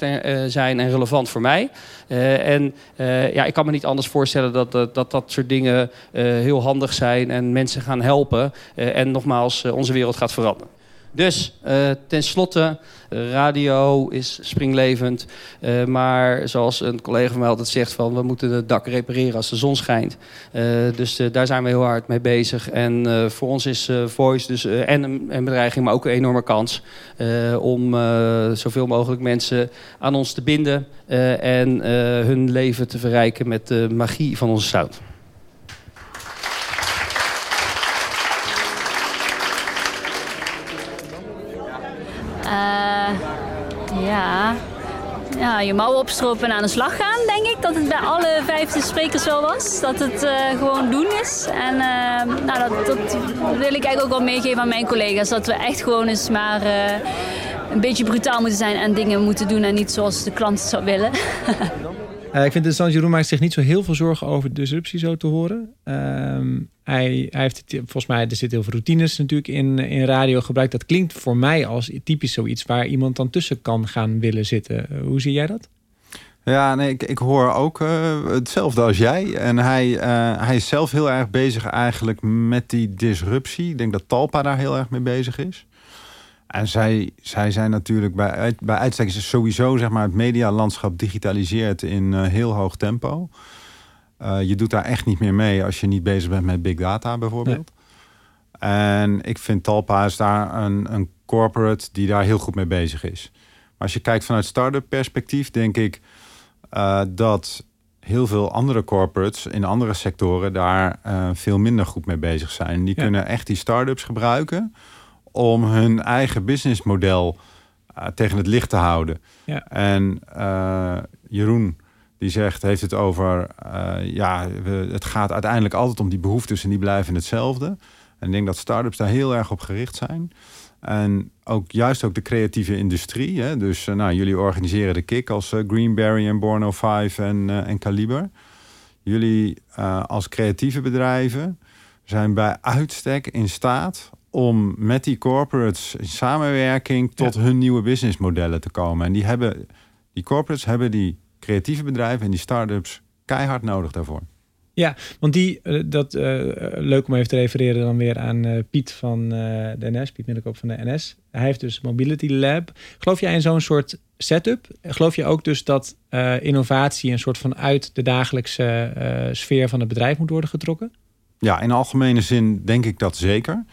zijn en relevant voor mij. en ja, ik kan me niet anders voorstellen dat dat, dat, dat soort dingen eh, heel handig zijn en mensen gaan helpen. eh, en nogmaals, eh, onze wereld gaat veranderen. Dus eh tenslotte, radio is springlevend. eh, maar zoals een collega van mij altijd zegt, van, we moeten het dak repareren als de zon schijnt. Dus daar zijn we heel hard mee bezig. En voor ons is Voice dus, en een, bedreiging, maar ook een enorme kans... om zoveel mogelijk mensen aan ons te binden... en hun leven te verrijken met de magie van onze sound.
Ja. ja, je mouwen opstropen en aan de slag gaan, denk ik. Dat het bij alle vijfde sprekers wel was. Dat het eh, gewoon doen is. En eh, nou, dat, dat wil ik eigenlijk ook wel meegeven aan mijn collega's. Dat we echt gewoon eens maar eh, een beetje brutaal moeten zijn en dingen moeten doen. En niet zoals de klant zou willen. *laughs*
Eh, ik vind interessant, Jeroen maakt zich niet zo heel veel zorgen over disruptie zo te horen. Ehm, hij, hij heeft volgens mij, er zitten heel veel routines natuurlijk in, in radio gebruikt. Dat klinkt voor mij als typisch zoiets waar iemand dan tussen kan gaan willen zitten. Eh, hoe zie jij dat?
Ja, nee, ik, ik hoor ook eh, hetzelfde als jij. En hij, hij is zelf heel erg bezig eigenlijk met die disruptie. Ik denk dat Talpa daar heel erg mee bezig is. En zij, zij zijn natuurlijk bij, uit- bij uitstek is sowieso zeg maar, het medialandschap digitaliseert in eh, heel hoog tempo. Eh, je doet daar echt niet meer mee als je niet bezig bent met big data bijvoorbeeld. En ik vind Talpa is daar een, een corporate die daar heel goed mee bezig is. Maar als je kijkt vanuit start-up perspectief, denk ik eh, dat heel veel andere corporates in andere sectoren daar veel minder goed mee bezig zijn. Die
Ja.
kunnen echt die start-ups gebruiken om hun eigen businessmodel eh, tegen het licht te houden.
Ja.
En eh, Jeroen die zegt, heeft het over, eh, ja, we, het gaat uiteindelijk altijd om die behoeftes en die blijven hetzelfde. En ik denk dat start-ups daar heel erg op gericht zijn. En ook juist ook de creatieve industrie. Hè? Dus nou, jullie organiseren de kick als Greenberry en Borno 5 en, en Caliber. Jullie als creatieve bedrijven zijn bij uitstek in staat om met die corporates in samenwerking tot hun nieuwe businessmodellen te komen. En die, hebben, die corporates hebben die creatieve bedrijven en die start-ups keihard nodig daarvoor.
Ja, want die, eh, dat, eh, leuk om even te refereren dan weer aan eh, Piet van de NS, Piet Middelkoop van de NS. Hij heeft dus Mobility Lab. Geloof jij in zo'n soort setup? Geloof je ook dus dat innovatie een soort van uit de dagelijkse sfeer van het bedrijf moet worden getrokken?
Ja, in algemene zin denk ik dat zeker.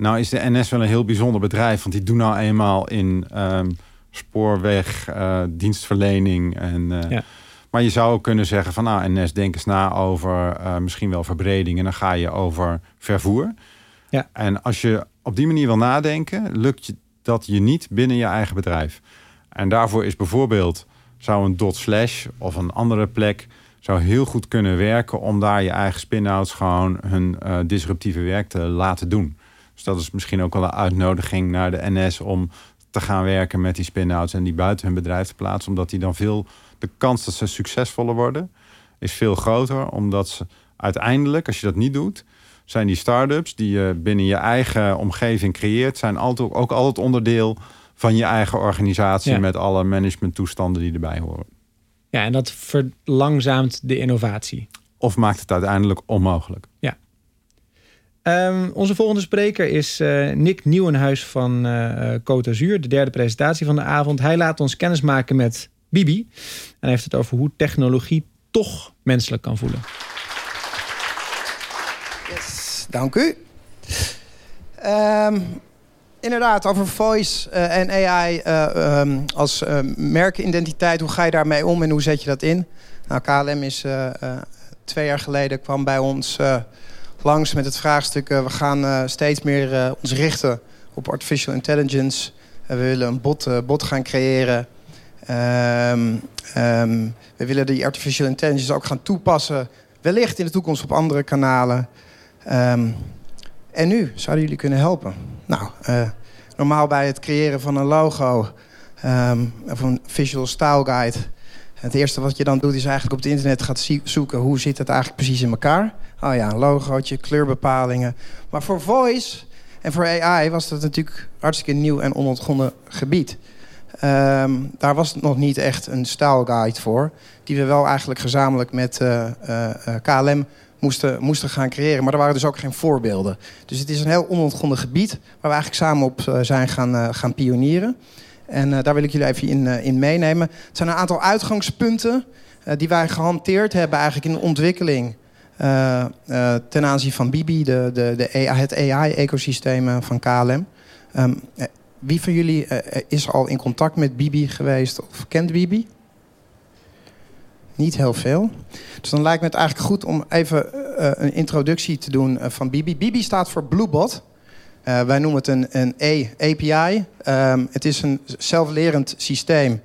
Nou is de NS wel een heel bijzonder bedrijf, want die doen nou eenmaal in ehm, spoorweg, eh, dienstverlening. En, eh,
Ja.
Maar je zou ook kunnen zeggen van nou, NS, denk eens na over eh, misschien wel verbreding. En dan ga je over vervoer.
Ja.
En als je op die manier wil nadenken, lukt je dat je niet binnen je eigen bedrijf. En daarvoor is bijvoorbeeld, zou een dot slash of een andere plek zou heel goed kunnen werken om daar je eigen spin-outs gewoon hun disruptieve werk te laten doen. Dus dat is misschien ook wel een uitnodiging naar de NS om te gaan werken met die spin-outs en die buiten hun bedrijf te plaatsen, omdat die dan veel de kans dat ze succesvoller worden is veel groter, omdat ze uiteindelijk, als je dat niet doet, zijn die start-ups die je binnen je eigen omgeving creëert, zijn altijd, ook altijd onderdeel van je eigen organisatie
Ja.
met alle managementtoestanden die erbij horen.
Ja, en dat verlangzaamt de innovatie.
Of maakt het uiteindelijk onmogelijk.
Ehm, onze volgende spreker is eh, Nick Nieuwenhuis van eh Côte d'Azur, de derde presentatie van de avond. Hij laat ons kennismaken met Bibi en heeft het over hoe technologie toch menselijk kan voelen.
Yes, dank u. Ehm, inderdaad, over voice en AI eh, ehm, als merkidentiteit. Hoe ga je daarmee om en hoe zet je dat in? Nou, KLM is twee jaar geleden kwam bij ons langs met het vraagstuk... eh, we gaan eh, steeds meer eh, ons richten op artificial intelligence. We willen een bot, bot gaan creëren... Ehm, ehm, we willen die artificial intelligence ook gaan toepassen... wellicht in de toekomst op andere kanalen... Ehm, en nu zouden jullie kunnen helpen. Nou, normaal bij het creëren van een logo of een visual style guide. Het eerste wat je dan doet is eigenlijk op het internet gaat zoeken hoe zit het eigenlijk precies in elkaar. Oh ja, een logootje, kleurbepalingen. Maar voor voice en voor AI was dat natuurlijk hartstikke nieuw en onontgonnen gebied. Ehm, daar was nog niet echt een stijlguide voor. Die we wel eigenlijk gezamenlijk met eh, eh, eh, KLM moesten, moesten gaan creëren. Maar er waren dus ook geen voorbeelden. Dus het is een heel onontgonnen gebied waar we eigenlijk samen op zijn gaan, gaan pionieren. En daar wil ik jullie even in, in meenemen. Het zijn een aantal uitgangspunten die wij gehanteerd hebben eigenlijk in de ontwikkeling. ten aanzien van Bibi, de, de, de AI, het AI-ecosysteem van KLM. Um, wie van jullie is al in contact met Bibi geweest of kent Bibi? Niet heel veel. Dus dan lijkt me het eigenlijk goed om even een introductie te doen van Bibi. Bibi staat voor Bluebot. Uh, wij noemen het een, een API. Ehm, het is een zelflerend systeem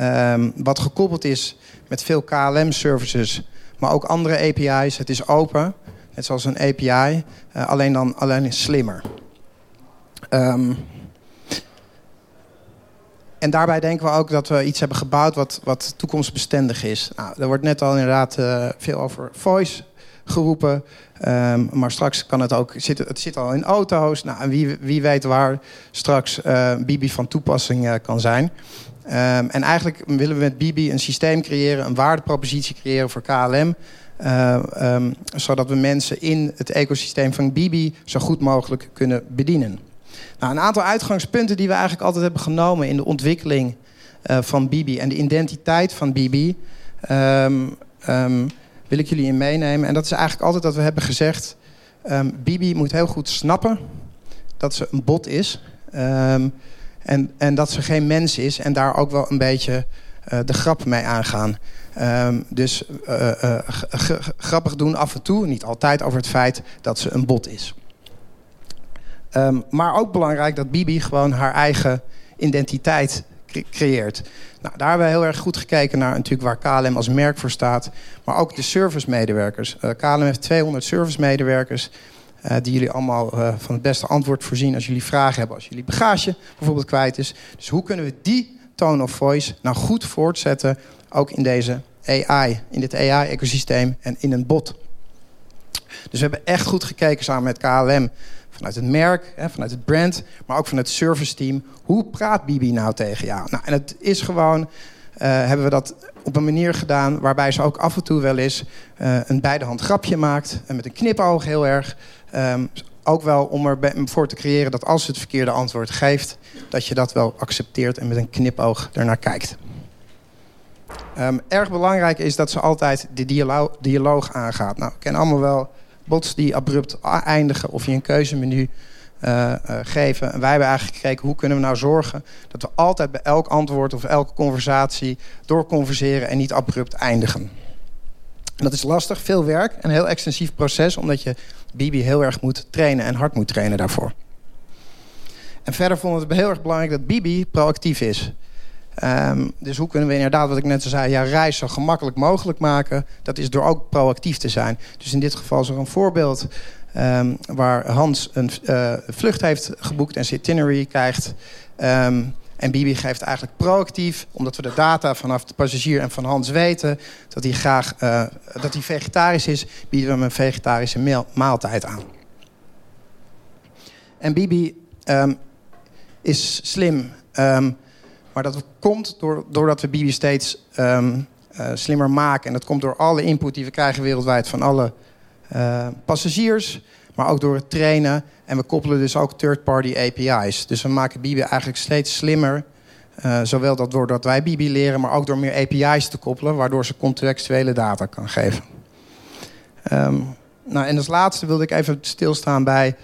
um, wat gekoppeld is met veel KLM-services, maar ook andere API's. Het is open, net zoals een API, alleen dan alleen slimmer. Um, en daarbij denken we ook dat we iets hebben gebouwd wat, wat toekomstbestendig is. Nou, er wordt net al inderdaad uh, veel over voice geroepen. Um, maar straks kan het ook. Zit, het zit al in auto's. Nou, wie, wie weet waar straks uh, Bibi van toepassing uh, kan zijn. Um, en eigenlijk willen we met Bibi een systeem creëren, een waardepropositie creëren voor KLM. Um, zodat we mensen in het ecosysteem van Bibi zo goed mogelijk kunnen bedienen. Nou, een aantal uitgangspunten die we eigenlijk altijd hebben genomen in de ontwikkeling van Bibi en de identiteit van Bibi, wil ik jullie in meenemen. En dat is eigenlijk altijd dat we hebben gezegd: um, Bibi moet heel goed snappen dat ze een bot is. en, en dat ze geen mens is. En daar ook wel een beetje uh, de grap mee aangaan. dus uh, grappig doen af en toe, niet altijd, over het feit dat ze een bot is. Maar ook belangrijk dat Bibi gewoon haar eigen identiteit creëert. Nou, daar hebben we heel erg goed gekeken naar natuurlijk waar KLM als merk voor staat. Maar ook de servicemedewerkers. Uh, KLM heeft 200 servicemedewerkers. Uh, die jullie allemaal uh, van het beste antwoord voorzien als jullie vragen hebben. Als jullie bagage bijvoorbeeld kwijt is. Dus hoe kunnen we die tone of voice nou goed voortzetten. Ook in deze AI. In dit AI-ecosysteem en in een bot. Dus we hebben echt goed gekeken samen met KLM vanuit het merk, hè, vanuit het brand, maar ook vanuit het service team. Hoe praat Bibi nou tegen jou? Nou, en het is gewoon, uh, hebben we dat op een manier gedaan waarbij ze ook af en toe wel eens uh, een beidehand grapje maakt. En met een knipoog heel erg. Um, ook wel om ervoor te creëren dat als ze het verkeerde antwoord geeft, dat je dat wel accepteert en met een knipoog ernaar kijkt. Um, erg belangrijk is dat ze altijd de dialoog, dialoog aangaat. Nou, ken allemaal wel bots die abrupt eindigen of je een keuzemenu uh, uh, geven. En wij hebben eigenlijk gekeken hoe kunnen we nou zorgen dat we altijd bij elk antwoord of elke conversatie doorconverseren en niet abrupt eindigen. En dat is lastig, veel werk, een heel extensief proces, omdat je Bibi heel erg moet trainen en hard moet trainen daarvoor. En verder vonden we het heel erg belangrijk dat Bibi proactief is. Um, dus hoe kunnen we inderdaad, wat ik net zei, ja, reis zo gemakkelijk mogelijk maken? Dat is door ook proactief te zijn. Dus in dit geval is er een voorbeeld um, waar Hans een uh, vlucht heeft geboekt en zijn itinerary krijgt. Um, en Bibi geeft eigenlijk proactief, omdat we de data vanaf de passagier en van Hans weten dat hij graag uh, dat hij vegetarisch is, bieden we hem een vegetarische maaltijd aan. En Bibi is slim. Maar dat komt door, doordat we Bibi steeds um, uh, slimmer maken. En dat komt door alle input die we krijgen wereldwijd van alle uh, passagiers. Maar ook door het trainen. En we koppelen dus ook third-party API's. Dus we maken Bibi eigenlijk steeds slimmer. Uh, zowel dat doordat wij Bibi leren, maar ook door meer API's te koppelen. Waardoor ze contextuele data kan geven. Um, nou, en als laatste wilde ik even stilstaan bij...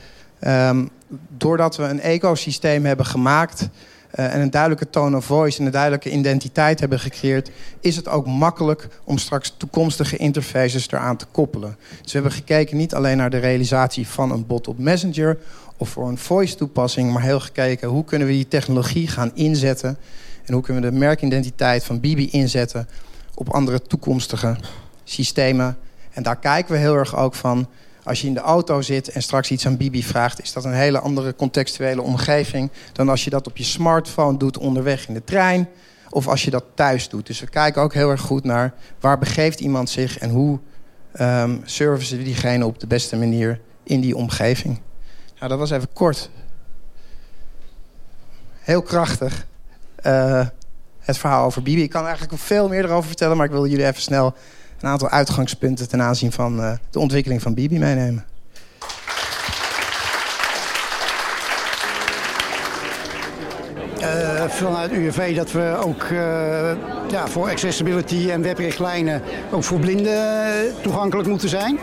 Um, doordat we een ecosysteem hebben gemaakt en een duidelijke tone of voice en een duidelijke identiteit hebben gecreëerd, is het ook makkelijk om straks toekomstige interfaces eraan te koppelen. Dus we hebben gekeken niet alleen naar de realisatie van een bot op Messenger of voor een voice toepassing, maar heel gekeken hoe kunnen we die technologie gaan inzetten en hoe kunnen we de merkidentiteit van Bibi inzetten op andere toekomstige systemen. En daar kijken we heel erg ook van als je in de auto zit en straks iets aan Bibi vraagt, is dat een hele andere contextuele omgeving dan als je dat op je smartphone doet onderweg in de trein of als je dat thuis doet. Dus we kijken ook heel erg goed naar waar begeeft iemand zich en hoe um, servicen we diegene op de beste manier in die omgeving. Nou, dat was even kort. Heel krachtig. eh, het verhaal over Bibi. Ik kan eigenlijk veel meer erover vertellen, maar ik wil jullie even snel een aantal uitgangspunten ten aanzien van eh, de ontwikkeling van Bibi meenemen.
Uh, vanuit UWV dat we ook uh, ja, voor accessibility en webrichtlijnen ook voor blinden toegankelijk moeten zijn.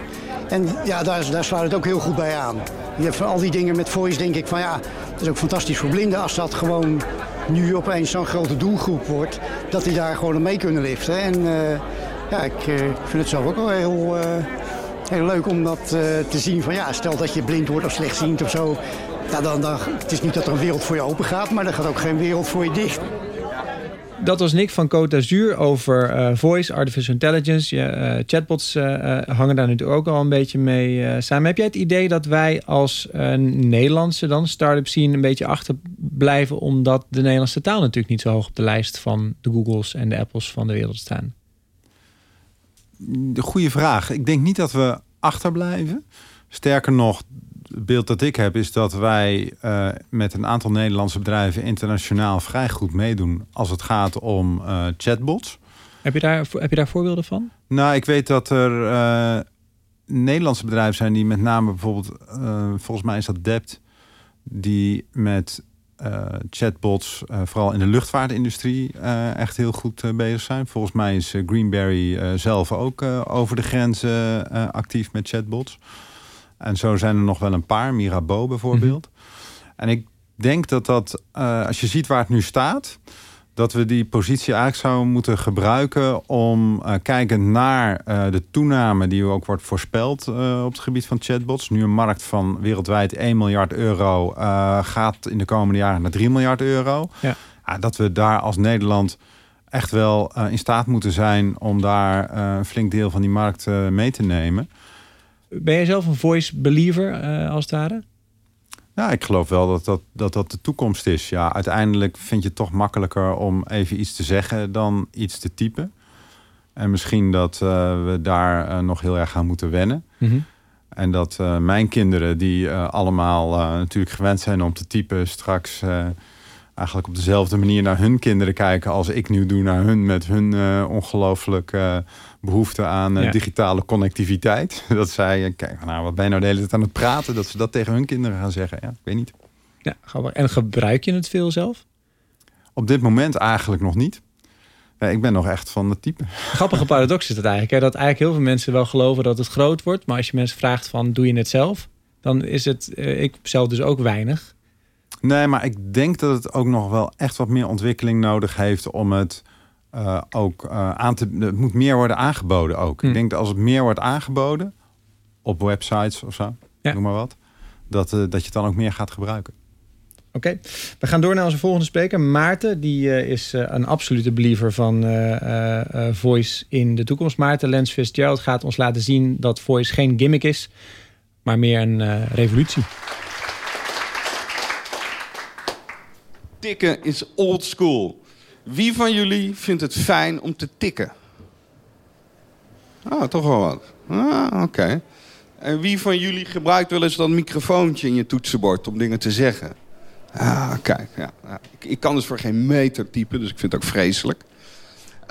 En ja, daar, daar sluit het ook heel goed bij aan. Je hebt al die dingen met voice denk ik van ja, het is ook fantastisch voor blinden als dat gewoon nu opeens zo'n grote doelgroep wordt. Dat die daar gewoon mee kunnen liften. En ja, ik vind het zelf ook wel heel, heel leuk om dat te zien van ja, stel dat je blind wordt of slechtziend of zo. Ja, dan, dan, het is niet dat er een wereld voor je open gaat, maar er gaat ook geen wereld voor je dicht.
Dat was Nick van Côte d'Azur over voice, artificial intelligence. Uh, chatbots hangen daar natuurlijk ook al een beetje mee samen. Heb jij het idee dat wij als Nederlandse dan start-up scene een beetje achterblijven... omdat de Nederlandse taal natuurlijk niet zo hoog op de lijst van de Googles en de Apples van de wereld staan?
De goede vraag. Ik denk niet dat we achterblijven. Sterker nog, het beeld dat ik heb is dat wij uh, met een aantal Nederlandse bedrijven internationaal vrij goed meedoen als het gaat om uh, chatbots.
Heb je, daar, heb je daar voorbeelden van?
Nou, ik weet dat er uh, Nederlandse bedrijven zijn die met name bijvoorbeeld, volgens mij is dat Dept, die met chatbots, vooral in de luchtvaartindustrie, echt heel goed bezig zijn. Volgens mij is Greenberry zelf ook over de grenzen actief met chatbots. En zo zijn er nog wel een paar, Mirabeau bijvoorbeeld. Mhm. En ik denk dat dat, als je ziet waar het nu staat, dat we die positie eigenlijk zouden moeten gebruiken om uh, kijkend naar uh, de toename die ook wordt voorspeld op het gebied van chatbots. Nu een markt van wereldwijd 1 miljard euro gaat in de komende jaren naar 3 miljard euro. Ja. dat we daar als Nederland echt wel in staat moeten zijn om daar een flink deel van die markt mee te nemen.
Ben jij zelf een voice believer als het ware?
Ja, ik geloof wel dat dat, dat dat de toekomst is. Ja, uiteindelijk vind je het toch makkelijker om even iets te zeggen dan iets te typen. En misschien dat uh, we daar uh, nog heel erg aan moeten wennen. Mm -hmm. En dat mijn kinderen, die allemaal natuurlijk gewend zijn om te typen, straks eigenlijk op dezelfde manier naar hun kinderen kijken als ik nu doe naar hun met hun ongelooflijk behoefte aan uh, digitale connectiviteit. *laughs* Dat zij, kijk, nou, wat ben je nou de hele tijd aan het praten? Dat ze dat tegen hun kinderen gaan zeggen. Ja, ik weet niet.
Ja, en gebruik je het veel zelf?
Op dit moment eigenlijk nog niet. Nee, ik ben nog echt van het type. *laughs*
Grappige paradox is dat eigenlijk. Hè? Dat eigenlijk heel veel mensen wel geloven dat het groot wordt. Maar als je mensen vraagt van, doe je het zelf? Dan is het, uh, ik zelf dus ook weinig.
Nee, maar ik denk dat het ook nog wel echt wat meer ontwikkeling nodig heeft om het uh, ook uh, aan te. Het moet meer worden aangeboden ook. Hm. Ik denk dat als het meer wordt aangeboden op websites of zo, ja. noem maar wat, dat, uh, dat je het dan ook meer gaat gebruiken.
Oké, okay. we gaan door naar onze volgende spreker. Maarten, die is een absolute believer van voice in de toekomst. Maarten Lens Fitzgerald gaat ons laten zien dat voice geen gimmick is, maar meer een revolutie.
Tikken is old school. Wie van jullie vindt het fijn om te tikken? Ah, toch wel wat. Ah, oké. En wie van jullie gebruikt wel eens dat microfoontje in je toetsenbord om dingen te zeggen? Ah, kijk. Ja. Ik, ik, kan dus voor geen meter typen, dus ik vind het ook vreselijk.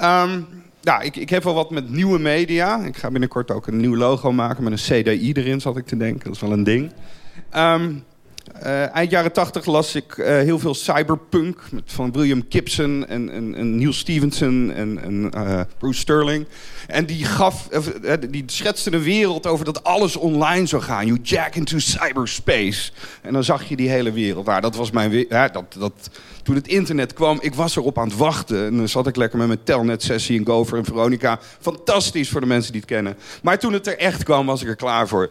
Um, nou, ik, ik heb wel wat met nieuwe media. Ik ga binnenkort ook een nieuw logo maken met een CDI erin, zat ik te denken. Dat is wel een ding. Um, uh, eind jaren tachtig las ik uh, heel veel cyberpunk van William Gibson en, en, Neil Stevenson en, uh, Bruce Sterling. En die, gaf, die schetste een wereld over dat alles online zou gaan. You jack into cyberspace. En dan zag je die hele wereld. Nou, dat was mijn... Dat, dat, toen het internet kwam, ik was erop aan het wachten. En dan zat ik lekker met mijn telnet-sessie in Gover en Veronica. Fantastisch voor de mensen die het kennen. Maar toen het er echt kwam, was ik er klaar voor.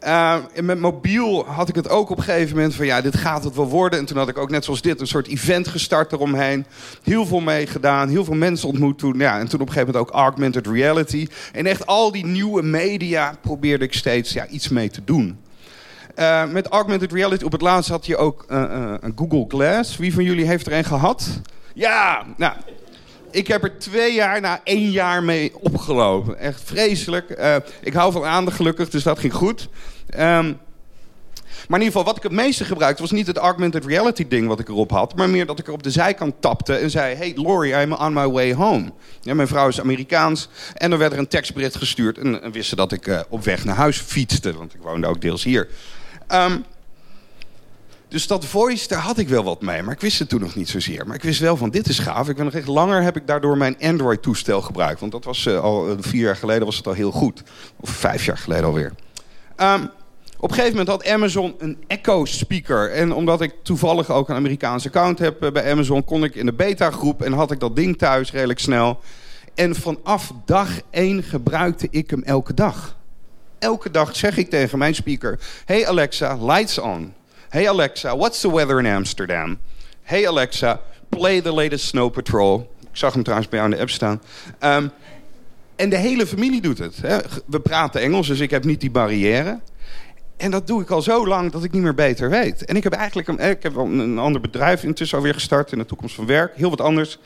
En met mobiel had ik het ook op een gegeven moment van ja, dit gaat het wel worden. En toen had ik ook net zoals dit een soort event gestart eromheen. Heel veel meegedaan, heel veel mensen ontmoet toen. Ja, en toen op een gegeven moment ook augmented reality. En echt al die nieuwe media probeerde ik steeds ja, iets mee te doen. Uh, met augmented reality, op het laatst had je ook uh, een Google Glass. Wie van jullie heeft er een gehad? Ja, nou, ik heb er twee jaar na één jaar mee opgelopen. Echt vreselijk. Uh, ik hou van aandacht gelukkig, dus dat ging goed. Um, Maar in ieder geval, wat ik het meeste gebruikte... was niet het augmented reality ding wat ik erop had... maar meer dat ik er op de zijkant tapte en zei... Hey Laurie, I'm on my way home. Ja, mijn vrouw is Amerikaans. En dan werd er een tekstbericht gestuurd... en, en wisten dat ik eh, op weg naar huis fietste. Want ik woonde ook deels hier. Ehm, dus dat voice, daar had ik wel wat mee. Maar ik wist het toen nog niet zozeer. Maar ik wist wel van, dit is gaaf. Ik ben nog echt langer heb ik daardoor mijn Android-toestel gebruikt. Want dat was eh, al eh, vier jaar geleden was het al heel goed. Of vijf jaar geleden alweer. Ehm, op een gegeven moment had Amazon een Echo-speaker. En omdat ik toevallig ook een Amerikaanse account heb eh, bij Amazon... kon ik in de beta-groep en had ik dat ding thuis redelijk snel. En vanaf dag één gebruikte ik hem elke dag. Elke dag zeg ik tegen mijn speaker... Hey Alexa, lights on. Hey Alexa, what's the weather in Amsterdam? Hey Alexa, play the latest Snow Patrol. Ik zag hem trouwens bij jou de app staan. Ehm, en de hele familie doet het. Hè. We praten Engels, dus ik heb niet die barrière. En dat doe ik al zo lang dat ik niet meer beter weet. En ik heb eigenlijk een, ik heb een ander bedrijf intussen alweer gestart in de toekomst van werk. Heel wat anders.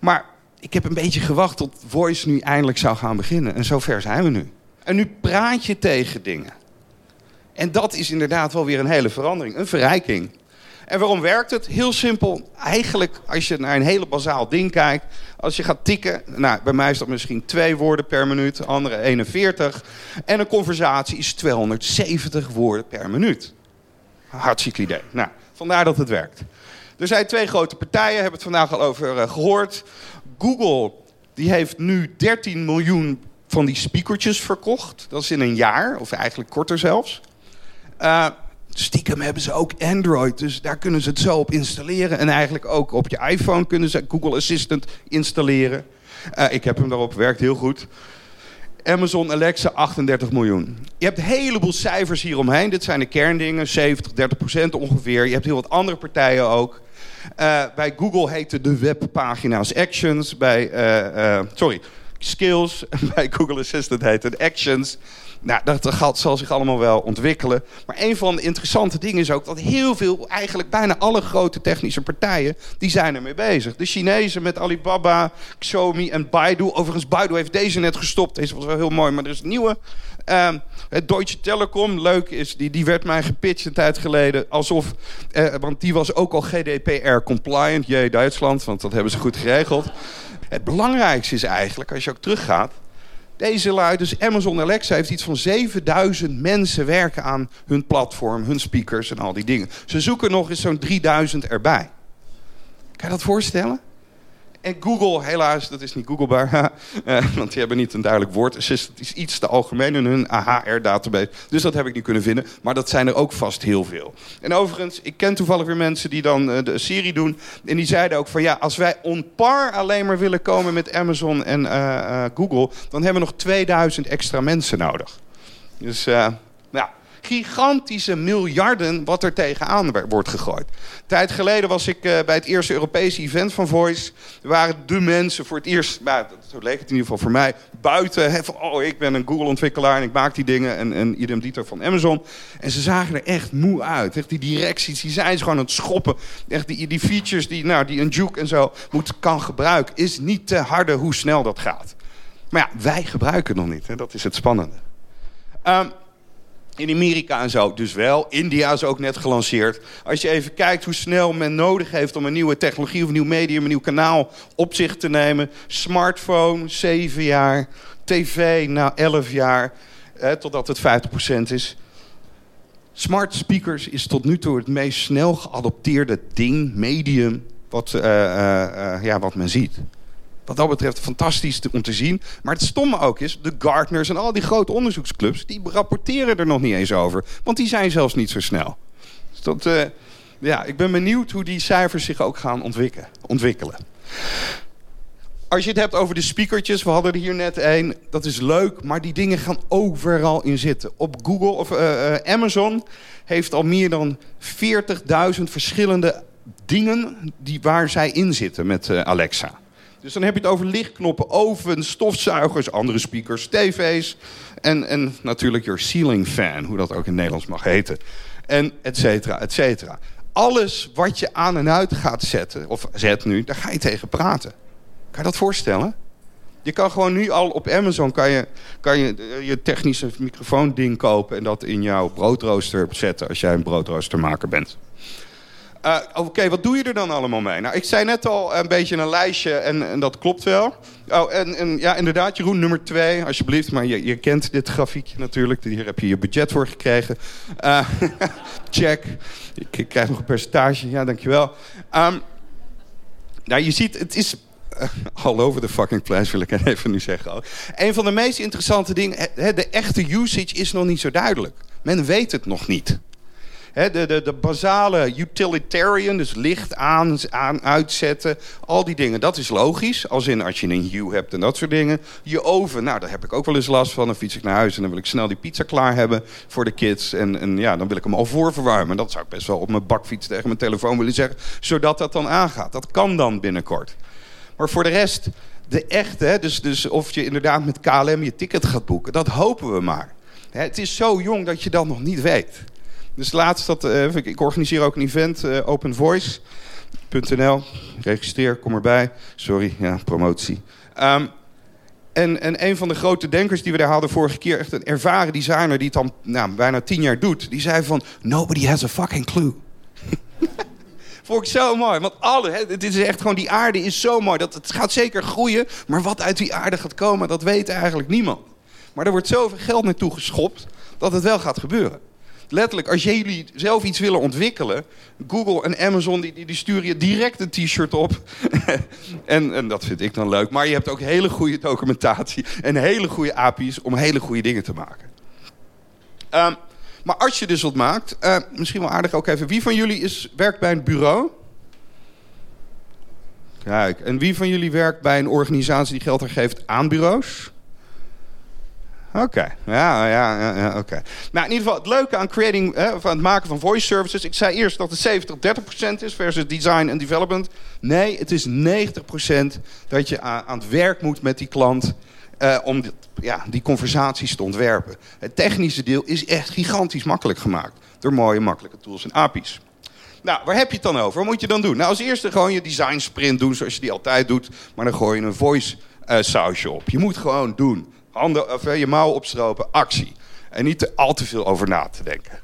Maar ik heb een beetje gewacht tot Voice nu eindelijk zou gaan beginnen. En zover zijn we nu. En nu praat je tegen dingen. En dat is inderdaad wel weer een hele verandering, een verrijking. En waarom werkt het? Heel simpel. Eigenlijk, als je naar een hele bazaal ding kijkt. Als je gaat tikken. Nou, bij mij is dat misschien twee woorden per minuut. Andere 41. En een conversatie is 270 woorden per minuut. Hartstikke idee. Nou, vandaar dat het werkt. Er zijn twee grote partijen. Hebben het vandaag al over uh, gehoord. Google, die heeft nu 13 miljoen van die speakertjes verkocht. Dat is in een jaar. Of eigenlijk korter zelfs. Uh, stiekem hebben ze ook Android, dus daar kunnen ze het zo op installeren. En eigenlijk ook op je iPhone kunnen ze Google Assistant installeren. Uh, ik heb hem daarop, werkt heel goed. Amazon Alexa 38 miljoen. Je hebt een heleboel cijfers hieromheen. Dit zijn de kerndingen, 70, 30 procent ongeveer. Je hebt heel wat andere partijen ook. Uh, bij Google heten de webpagina's Actions. Bij, sorry, Skills. *laughs* bij Google Assistant heet het Actions. Nou, dat zal zich allemaal wel ontwikkelen. Maar een van de interessante dingen is ook dat heel veel, eigenlijk bijna alle grote technische partijen, die zijn ermee bezig. De Chinezen met Alibaba, Xiaomi en Baidu. Overigens, Baidu heeft deze net gestopt. Deze was wel heel mooi, maar er is een nieuwe. Uh, Deutsche Telekom, leuk is, die, die werd mij gepitcht een tijd geleden. Alsof, eh, want die was ook al GDPR-compliant. Jee, Duitsland, want dat hebben ze goed geregeld. Het belangrijkste is eigenlijk, als je ook teruggaat... Deze lui, dus Amazon Alexa heeft iets van 7000 mensen werken aan hun platform, hun speakers en al die dingen. Ze zoeken nog eens zo'n 3000 erbij. Kan je dat voorstellen? En Google, helaas, dat is niet googlebaar. *laughs* Eh, want die hebben niet een duidelijk woord. Assistant is iets te algemeen in hun AHR-database. Dus dat heb ik niet kunnen vinden. Maar dat zijn er ook vast heel veel. En overigens, ik ken toevallig weer mensen die dan uh, de serie doen. En die zeiden ook van ja, als wij on par alleen maar willen komen met Amazon en uh, Google... dan hebben we nog 2000 extra mensen nodig. Dus gigantische miljarden wat er tegenaan wordt gegooid. Tijd geleden was ik uh, bij het eerste Europese event van Voice. Er waren de mensen voor het eerst, nou, zo leek het in ieder geval voor mij, buiten. Van, oh, ik ben een Google-ontwikkelaar en ik maak die dingen. En, en idem dito van Amazon. En ze zagen er echt moe uit. Echt die directies, die zijn ze gewoon aan het schoppen. Echt die, die features die, nou, die een Juke en zo moet, kan gebruiken. Is niet te harde hoe snel dat gaat. Maar ja, wij gebruiken het nog niet. Hè? Dat is het spannende. Um, in Amerika en zo dus wel. India is ook net gelanceerd. Als je even kijkt hoe snel men nodig heeft om een nieuwe technologie of een nieuw medium, een nieuw kanaal op zich te nemen. Smartphone, 7 jaar. TV, nou 11 jaar. Eh, totdat het 50% is. Smart speakers is tot nu toe het meest snel geadopteerde ding, medium, wat, uh, uh, ja, wat men ziet. Wat dat betreft fantastisch om te zien. Maar het stomme ook is, de Gartners en al die grote onderzoeksclubs... die rapporteren er nog niet eens over. Want die zijn zelfs niet zo snel. Dus dat, uh, ja, ik ben benieuwd hoe die cijfers zich ook gaan ontwikkelen. ontwikkelen. Als je het hebt over de speakertjes, we hadden er hier net een. Dat is leuk, maar die dingen gaan overal in zitten. Op Google of uh, uh, Amazon heeft al meer dan 40.000 verschillende dingen die, waar zij in zitten met Alexa. Dus dan heb je het over lichtknoppen, ovens, stofzuigers, andere speakers, tv's. En, en natuurlijk je ceiling fan, hoe dat ook in Nederlands mag heten. En et cetera, et cetera. Alles wat je aan en uit gaat zetten, of zet nu, daar ga je tegen praten. Kan je dat voorstellen? Je kan gewoon nu al op Amazon kan je, kan je, eh, je technische microfoonding kopen... en dat in jouw broodrooster zetten als jij een broodroostermaker bent. Uh, Oké, wat doe je er dan allemaal mee? Nou, ik zei net al een beetje een lijstje en, en dat klopt wel. Oh, en, en, ja, inderdaad, Jeroen, nummer twee, alsjeblieft. Maar je, je kent dit grafiekje natuurlijk. Hier heb je je budget voor gekregen. Uh, *laughs* check. Ik, krijg nog een percentage. Ja, dankjewel. Um, nou, je ziet, het is uh, all over the fucking place, wil ik even nu zeggen. Een van de meest interessante dingen, de echte usage is nog niet zo duidelijk. Men weet het nog niet de, de, de basale utilitarian, dus licht aan, aan, uitzetten, al die dingen, dat is logisch. Als in als je een Hue hebt en dat soort dingen. Je oven, nou daar heb ik ook wel eens last van. Dan fiets ik naar huis en dan wil ik snel die pizza klaar hebben voor de kids. En, en ja, dan wil ik hem al voorverwarmen. Dat zou ik best wel op mijn bakfiets tegen mijn telefoon willen zeggen. Zodat dat dan aangaat. Dat kan dan binnenkort. Maar voor de rest, de echte, dus, dus of je inderdaad met KLM je ticket gaat boeken, dat hopen we maar. Het is zo jong dat je dat nog niet weet. Dus laatst dat, uh, ik organiseer ook een event, uh, openvoice.nl. Registreer, kom erbij. Sorry, ja, promotie. Um, en, en een van de grote denkers die we daar hadden vorige keer, echt een ervaren designer die het dan nou, bijna tien jaar doet, die zei van: Nobody has a fucking clue. *laughs* Vond ik zo mooi. Want alle, het is echt gewoon, die aarde is zo mooi. Dat, het gaat zeker groeien. Maar wat uit die aarde gaat komen, dat weet eigenlijk niemand. Maar er wordt zoveel geld naartoe geschopt dat het wel gaat gebeuren letterlijk, als jullie zelf iets willen ontwikkelen... Google en Amazon, die, die sturen je direct een t-shirt op. *laughs* en, en dat vind ik dan leuk. Maar je hebt ook hele goede documentatie en hele goede API's... om hele goede dingen te maken. Um, maar als je dus wat maakt, uh, misschien wel aardig ook even... wie van jullie is, werkt bij een bureau... Kijk, en wie van jullie werkt bij een organisatie die geld geeft aan bureaus? Oké, ja, ja, ja, ja oké. Nou, in ieder geval, het leuke aan creating, eh, van het maken van voice services... ik zei eerst dat het 70-30% is versus design en development. Nee, het is 90% dat je aan, het werk moet met die klant... Uh, om ja, die conversaties te ontwerpen. Het technische deel is echt gigantisch makkelijk gemaakt... door mooie, makkelijke tools en API's. Nou, waar heb je het dan over? Wat moet je dan doen? Nou, als eerste gewoon je design sprint doen zoals je die altijd doet. Maar dan gooi je een voice uh, sausje op. Je moet gewoon doen. Handen, of, je mouw opstropen, actie. En niet er al te veel over na te denken.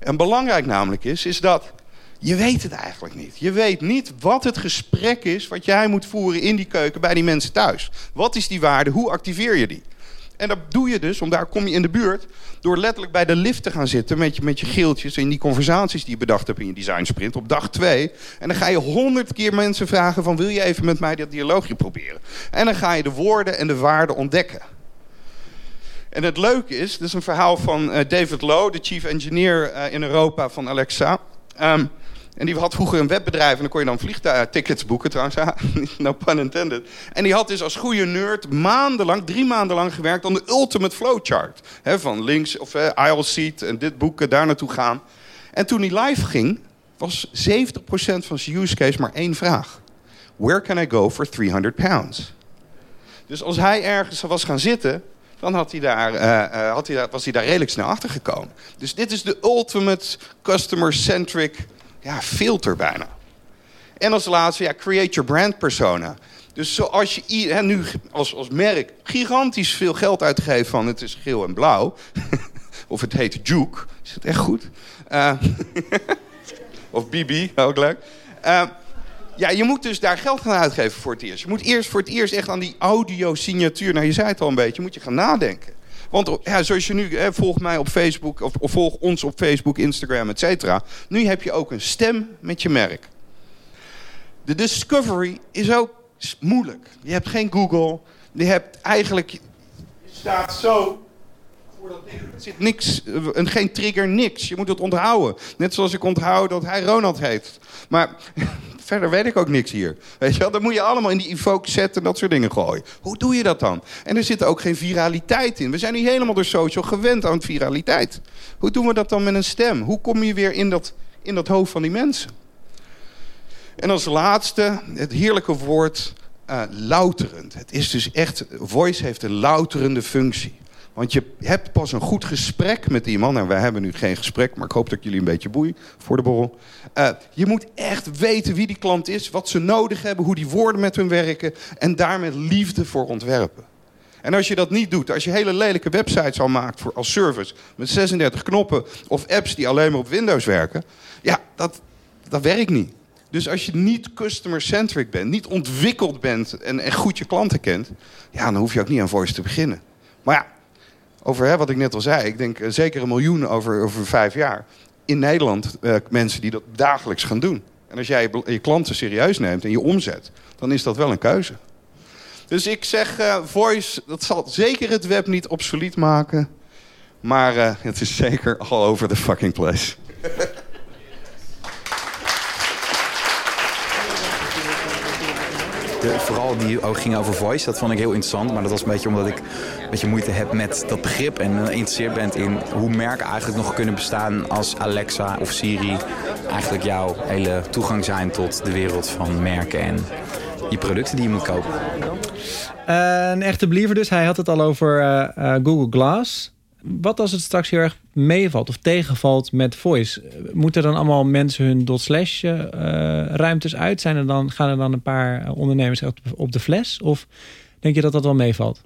En belangrijk namelijk is, is dat je weet het eigenlijk niet. Je weet niet wat het gesprek is wat jij moet voeren in die keuken bij die mensen thuis. Wat is die waarde? Hoe activeer je die? En dat doe je dus, om daar kom je in de buurt, door letterlijk bij de lift te gaan zitten met je, met je geeltjes in die conversaties die je bedacht hebt in je design sprint op dag twee. En dan ga je honderd keer mensen vragen van wil je even met mij dat dialoogje proberen? En dan ga je de woorden en de waarden ontdekken. En het leuke is, dit is een verhaal van uh, David Lowe, de chief engineer uh, in Europa van Alexa. Um, en die had vroeger een webbedrijf en dan kon je dan vliegtickets boeken trouwens. *laughs* no pun intended. En die had dus als goede nerd maandenlang, drie maanden lang gewerkt aan de ultimate flowchart. He, van links of uh, aisle seat en dit boeken, daar naartoe gaan. En toen hij live ging, was 70% van zijn use case maar één vraag. Where can I go for 300 pounds? Dus als hij ergens was gaan zitten, dan had hij daar, uh, had hij daar, was hij daar redelijk snel achter gekomen. Dus dit is de ultimate customer-centric ja, filter bijna. En als laatste, ja, create your brand persona. Dus zoals je hè, nu als, als merk gigantisch veel geld uitgeeft van het is geel en blauw. *laughs* of het heet Juke. Is het echt goed? Uh, *laughs* of BB, ook leuk. Ja, je moet dus daar geld gaan uitgeven voor het eerst. Je moet eerst voor het eerst echt aan die audio-signatuur... nou, je zei het al een beetje, moet je gaan nadenken. Want ja, zoals je nu, hè, volg mij op Facebook... Of, of volg ons op Facebook, Instagram, et cetera. Nu heb je ook een stem met je merk. De discovery is ook moeilijk. Je hebt geen Google. Je hebt eigenlijk... Je staat zo voor dat ding. Er zit niks, en geen trigger, niks. Je moet het onthouden. Net zoals ik onthoud dat hij Ronald heet. Maar *laughs* verder weet ik ook niks hier. Weet je wel? Dan moet je allemaal in die evoke zetten en dat soort dingen gooien. Hoe doe je dat dan? En er zit ook geen viraliteit in. We zijn nu helemaal door social gewend aan viraliteit. Hoe doen we dat dan met een stem? Hoe kom je weer in dat, in dat hoofd van die mensen? En als laatste, het heerlijke woord uh, louterend. Het is dus echt, voice heeft een louterende functie. Want je hebt pas een goed gesprek met iemand. En wij hebben nu geen gesprek, maar ik hoop dat jullie een beetje boei voor de borrel. Uh, je moet echt weten wie die klant is, wat ze nodig hebben, hoe die woorden met hun werken. En daar met liefde voor ontwerpen. En als je dat niet doet, als je hele lelijke websites al maakt voor, als service met 36 knoppen of apps die alleen maar op Windows werken, ja, dat, dat werkt niet. Dus als je niet customer-centric bent, niet ontwikkeld bent en, en goed je klanten kent, ja, dan hoef je ook niet aan voice te beginnen. Maar ja, over hè, wat ik net al zei, ik denk eh, zeker een miljoen over, over vijf jaar. In Nederland uh, mensen die dat dagelijks gaan doen. En als jij je, klanten serieus neemt en je omzet, dan is dat wel een keuze. Dus ik zeg, uh, voice, dat zal zeker het web niet obsolet maken. Maar het is zeker all over the fucking place.
De, vooral die ging over voice, dat vond ik heel interessant. Maar dat was een beetje omdat ik een beetje moeite heb met dat begrip. En geïnteresseerd ben in hoe merken eigenlijk nog kunnen bestaan als Alexa of Siri. Eigenlijk jouw hele toegang zijn tot de wereld van merken en je producten die je moet kopen.
Uh, een echte believer dus. Hij had het al over uh, Google Glass. Wat als het straks heel erg meevalt of tegenvalt met voice? Moeten dan allemaal mensen hun dot slash ruimtes uit? Zijn er dan, gaan er dan een paar ondernemers op de fles? Of denk je dat dat wel meevalt?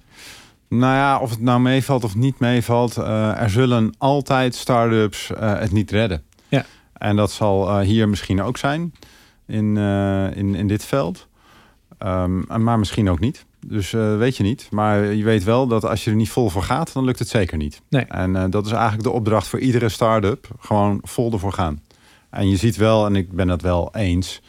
Nou ja, of het nou meevalt of niet meevalt. er zullen altijd start-ups het niet redden.
Ja.
En dat zal hier misschien ook zijn in, in, in dit veld. Um, maar misschien ook niet. Dus uh, weet je niet. Maar je weet wel dat als je er niet vol voor gaat, dan lukt het zeker niet.
Nee.
En uh, dat is eigenlijk de opdracht voor iedere start-up. Gewoon vol ervoor gaan. En je ziet wel, en ik ben dat wel eens.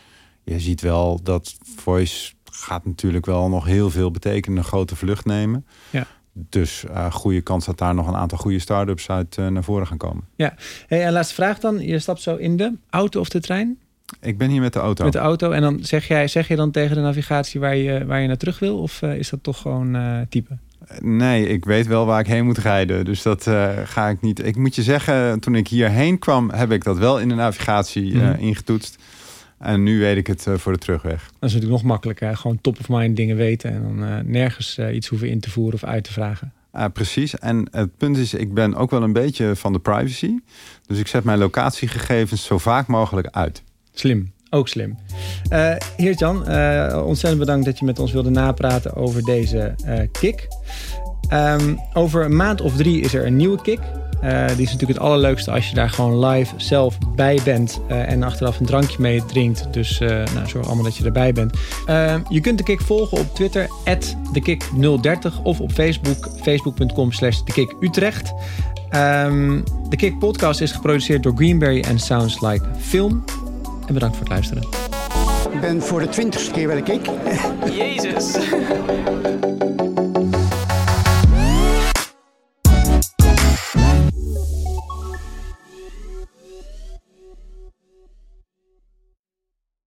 Je ziet wel dat voice gaat natuurlijk wel nog heel veel betekenen. Een grote vlucht nemen.
Ja.
Dus uh, goede kans dat daar nog een aantal goede start-ups uit naar voren gaan komen.
Ja. Hey, en laatste vraag dan. Je stapt zo in de auto of de trein?
Ik ben hier met de auto.
Met de auto. En dan zeg, jij, zeg je dan tegen de navigatie waar je, waar je naar terug wil? Of uh, is dat toch gewoon uh, typen?
Nee, ik weet wel waar ik heen moet rijden. Dus dat uh, ga ik niet. Ik moet je zeggen, toen ik hierheen kwam, heb ik dat wel in de navigatie mm -hmm. ingetoetst. En nu weet ik het voor de terugweg.
Dat is natuurlijk nog makkelijker. Gewoon top of mind dingen weten. En dan nergens iets hoeven in te voeren of uit te vragen.
Uh, precies. En het punt is, ik ben ook wel een beetje van de privacy. Dus ik zet mijn locatiegegevens zo vaak mogelijk uit.
Slim. Ook slim. Uh, Heert-Jan, uh, ontzettend bedankt dat je met ons wilde napraten over deze uh, kick. Um, over een maand of drie is er een nieuwe kick. die is natuurlijk het allerleukste als je daar gewoon live zelf bij bent en achteraf een drankje mee drinkt. Dus nou, zorg allemaal dat je erbij bent. Ehm, je kunt de kick volgen op Twitter, @dekick030 of op Facebook, facebook.com slash Utrecht. Um, de Kick podcast is geproduceerd door Greenberry en Sounds Like Film. En bedankt voor het luisteren.
Ik ben voor de twintigste keer bij de Kick.
Jezus. *laughs*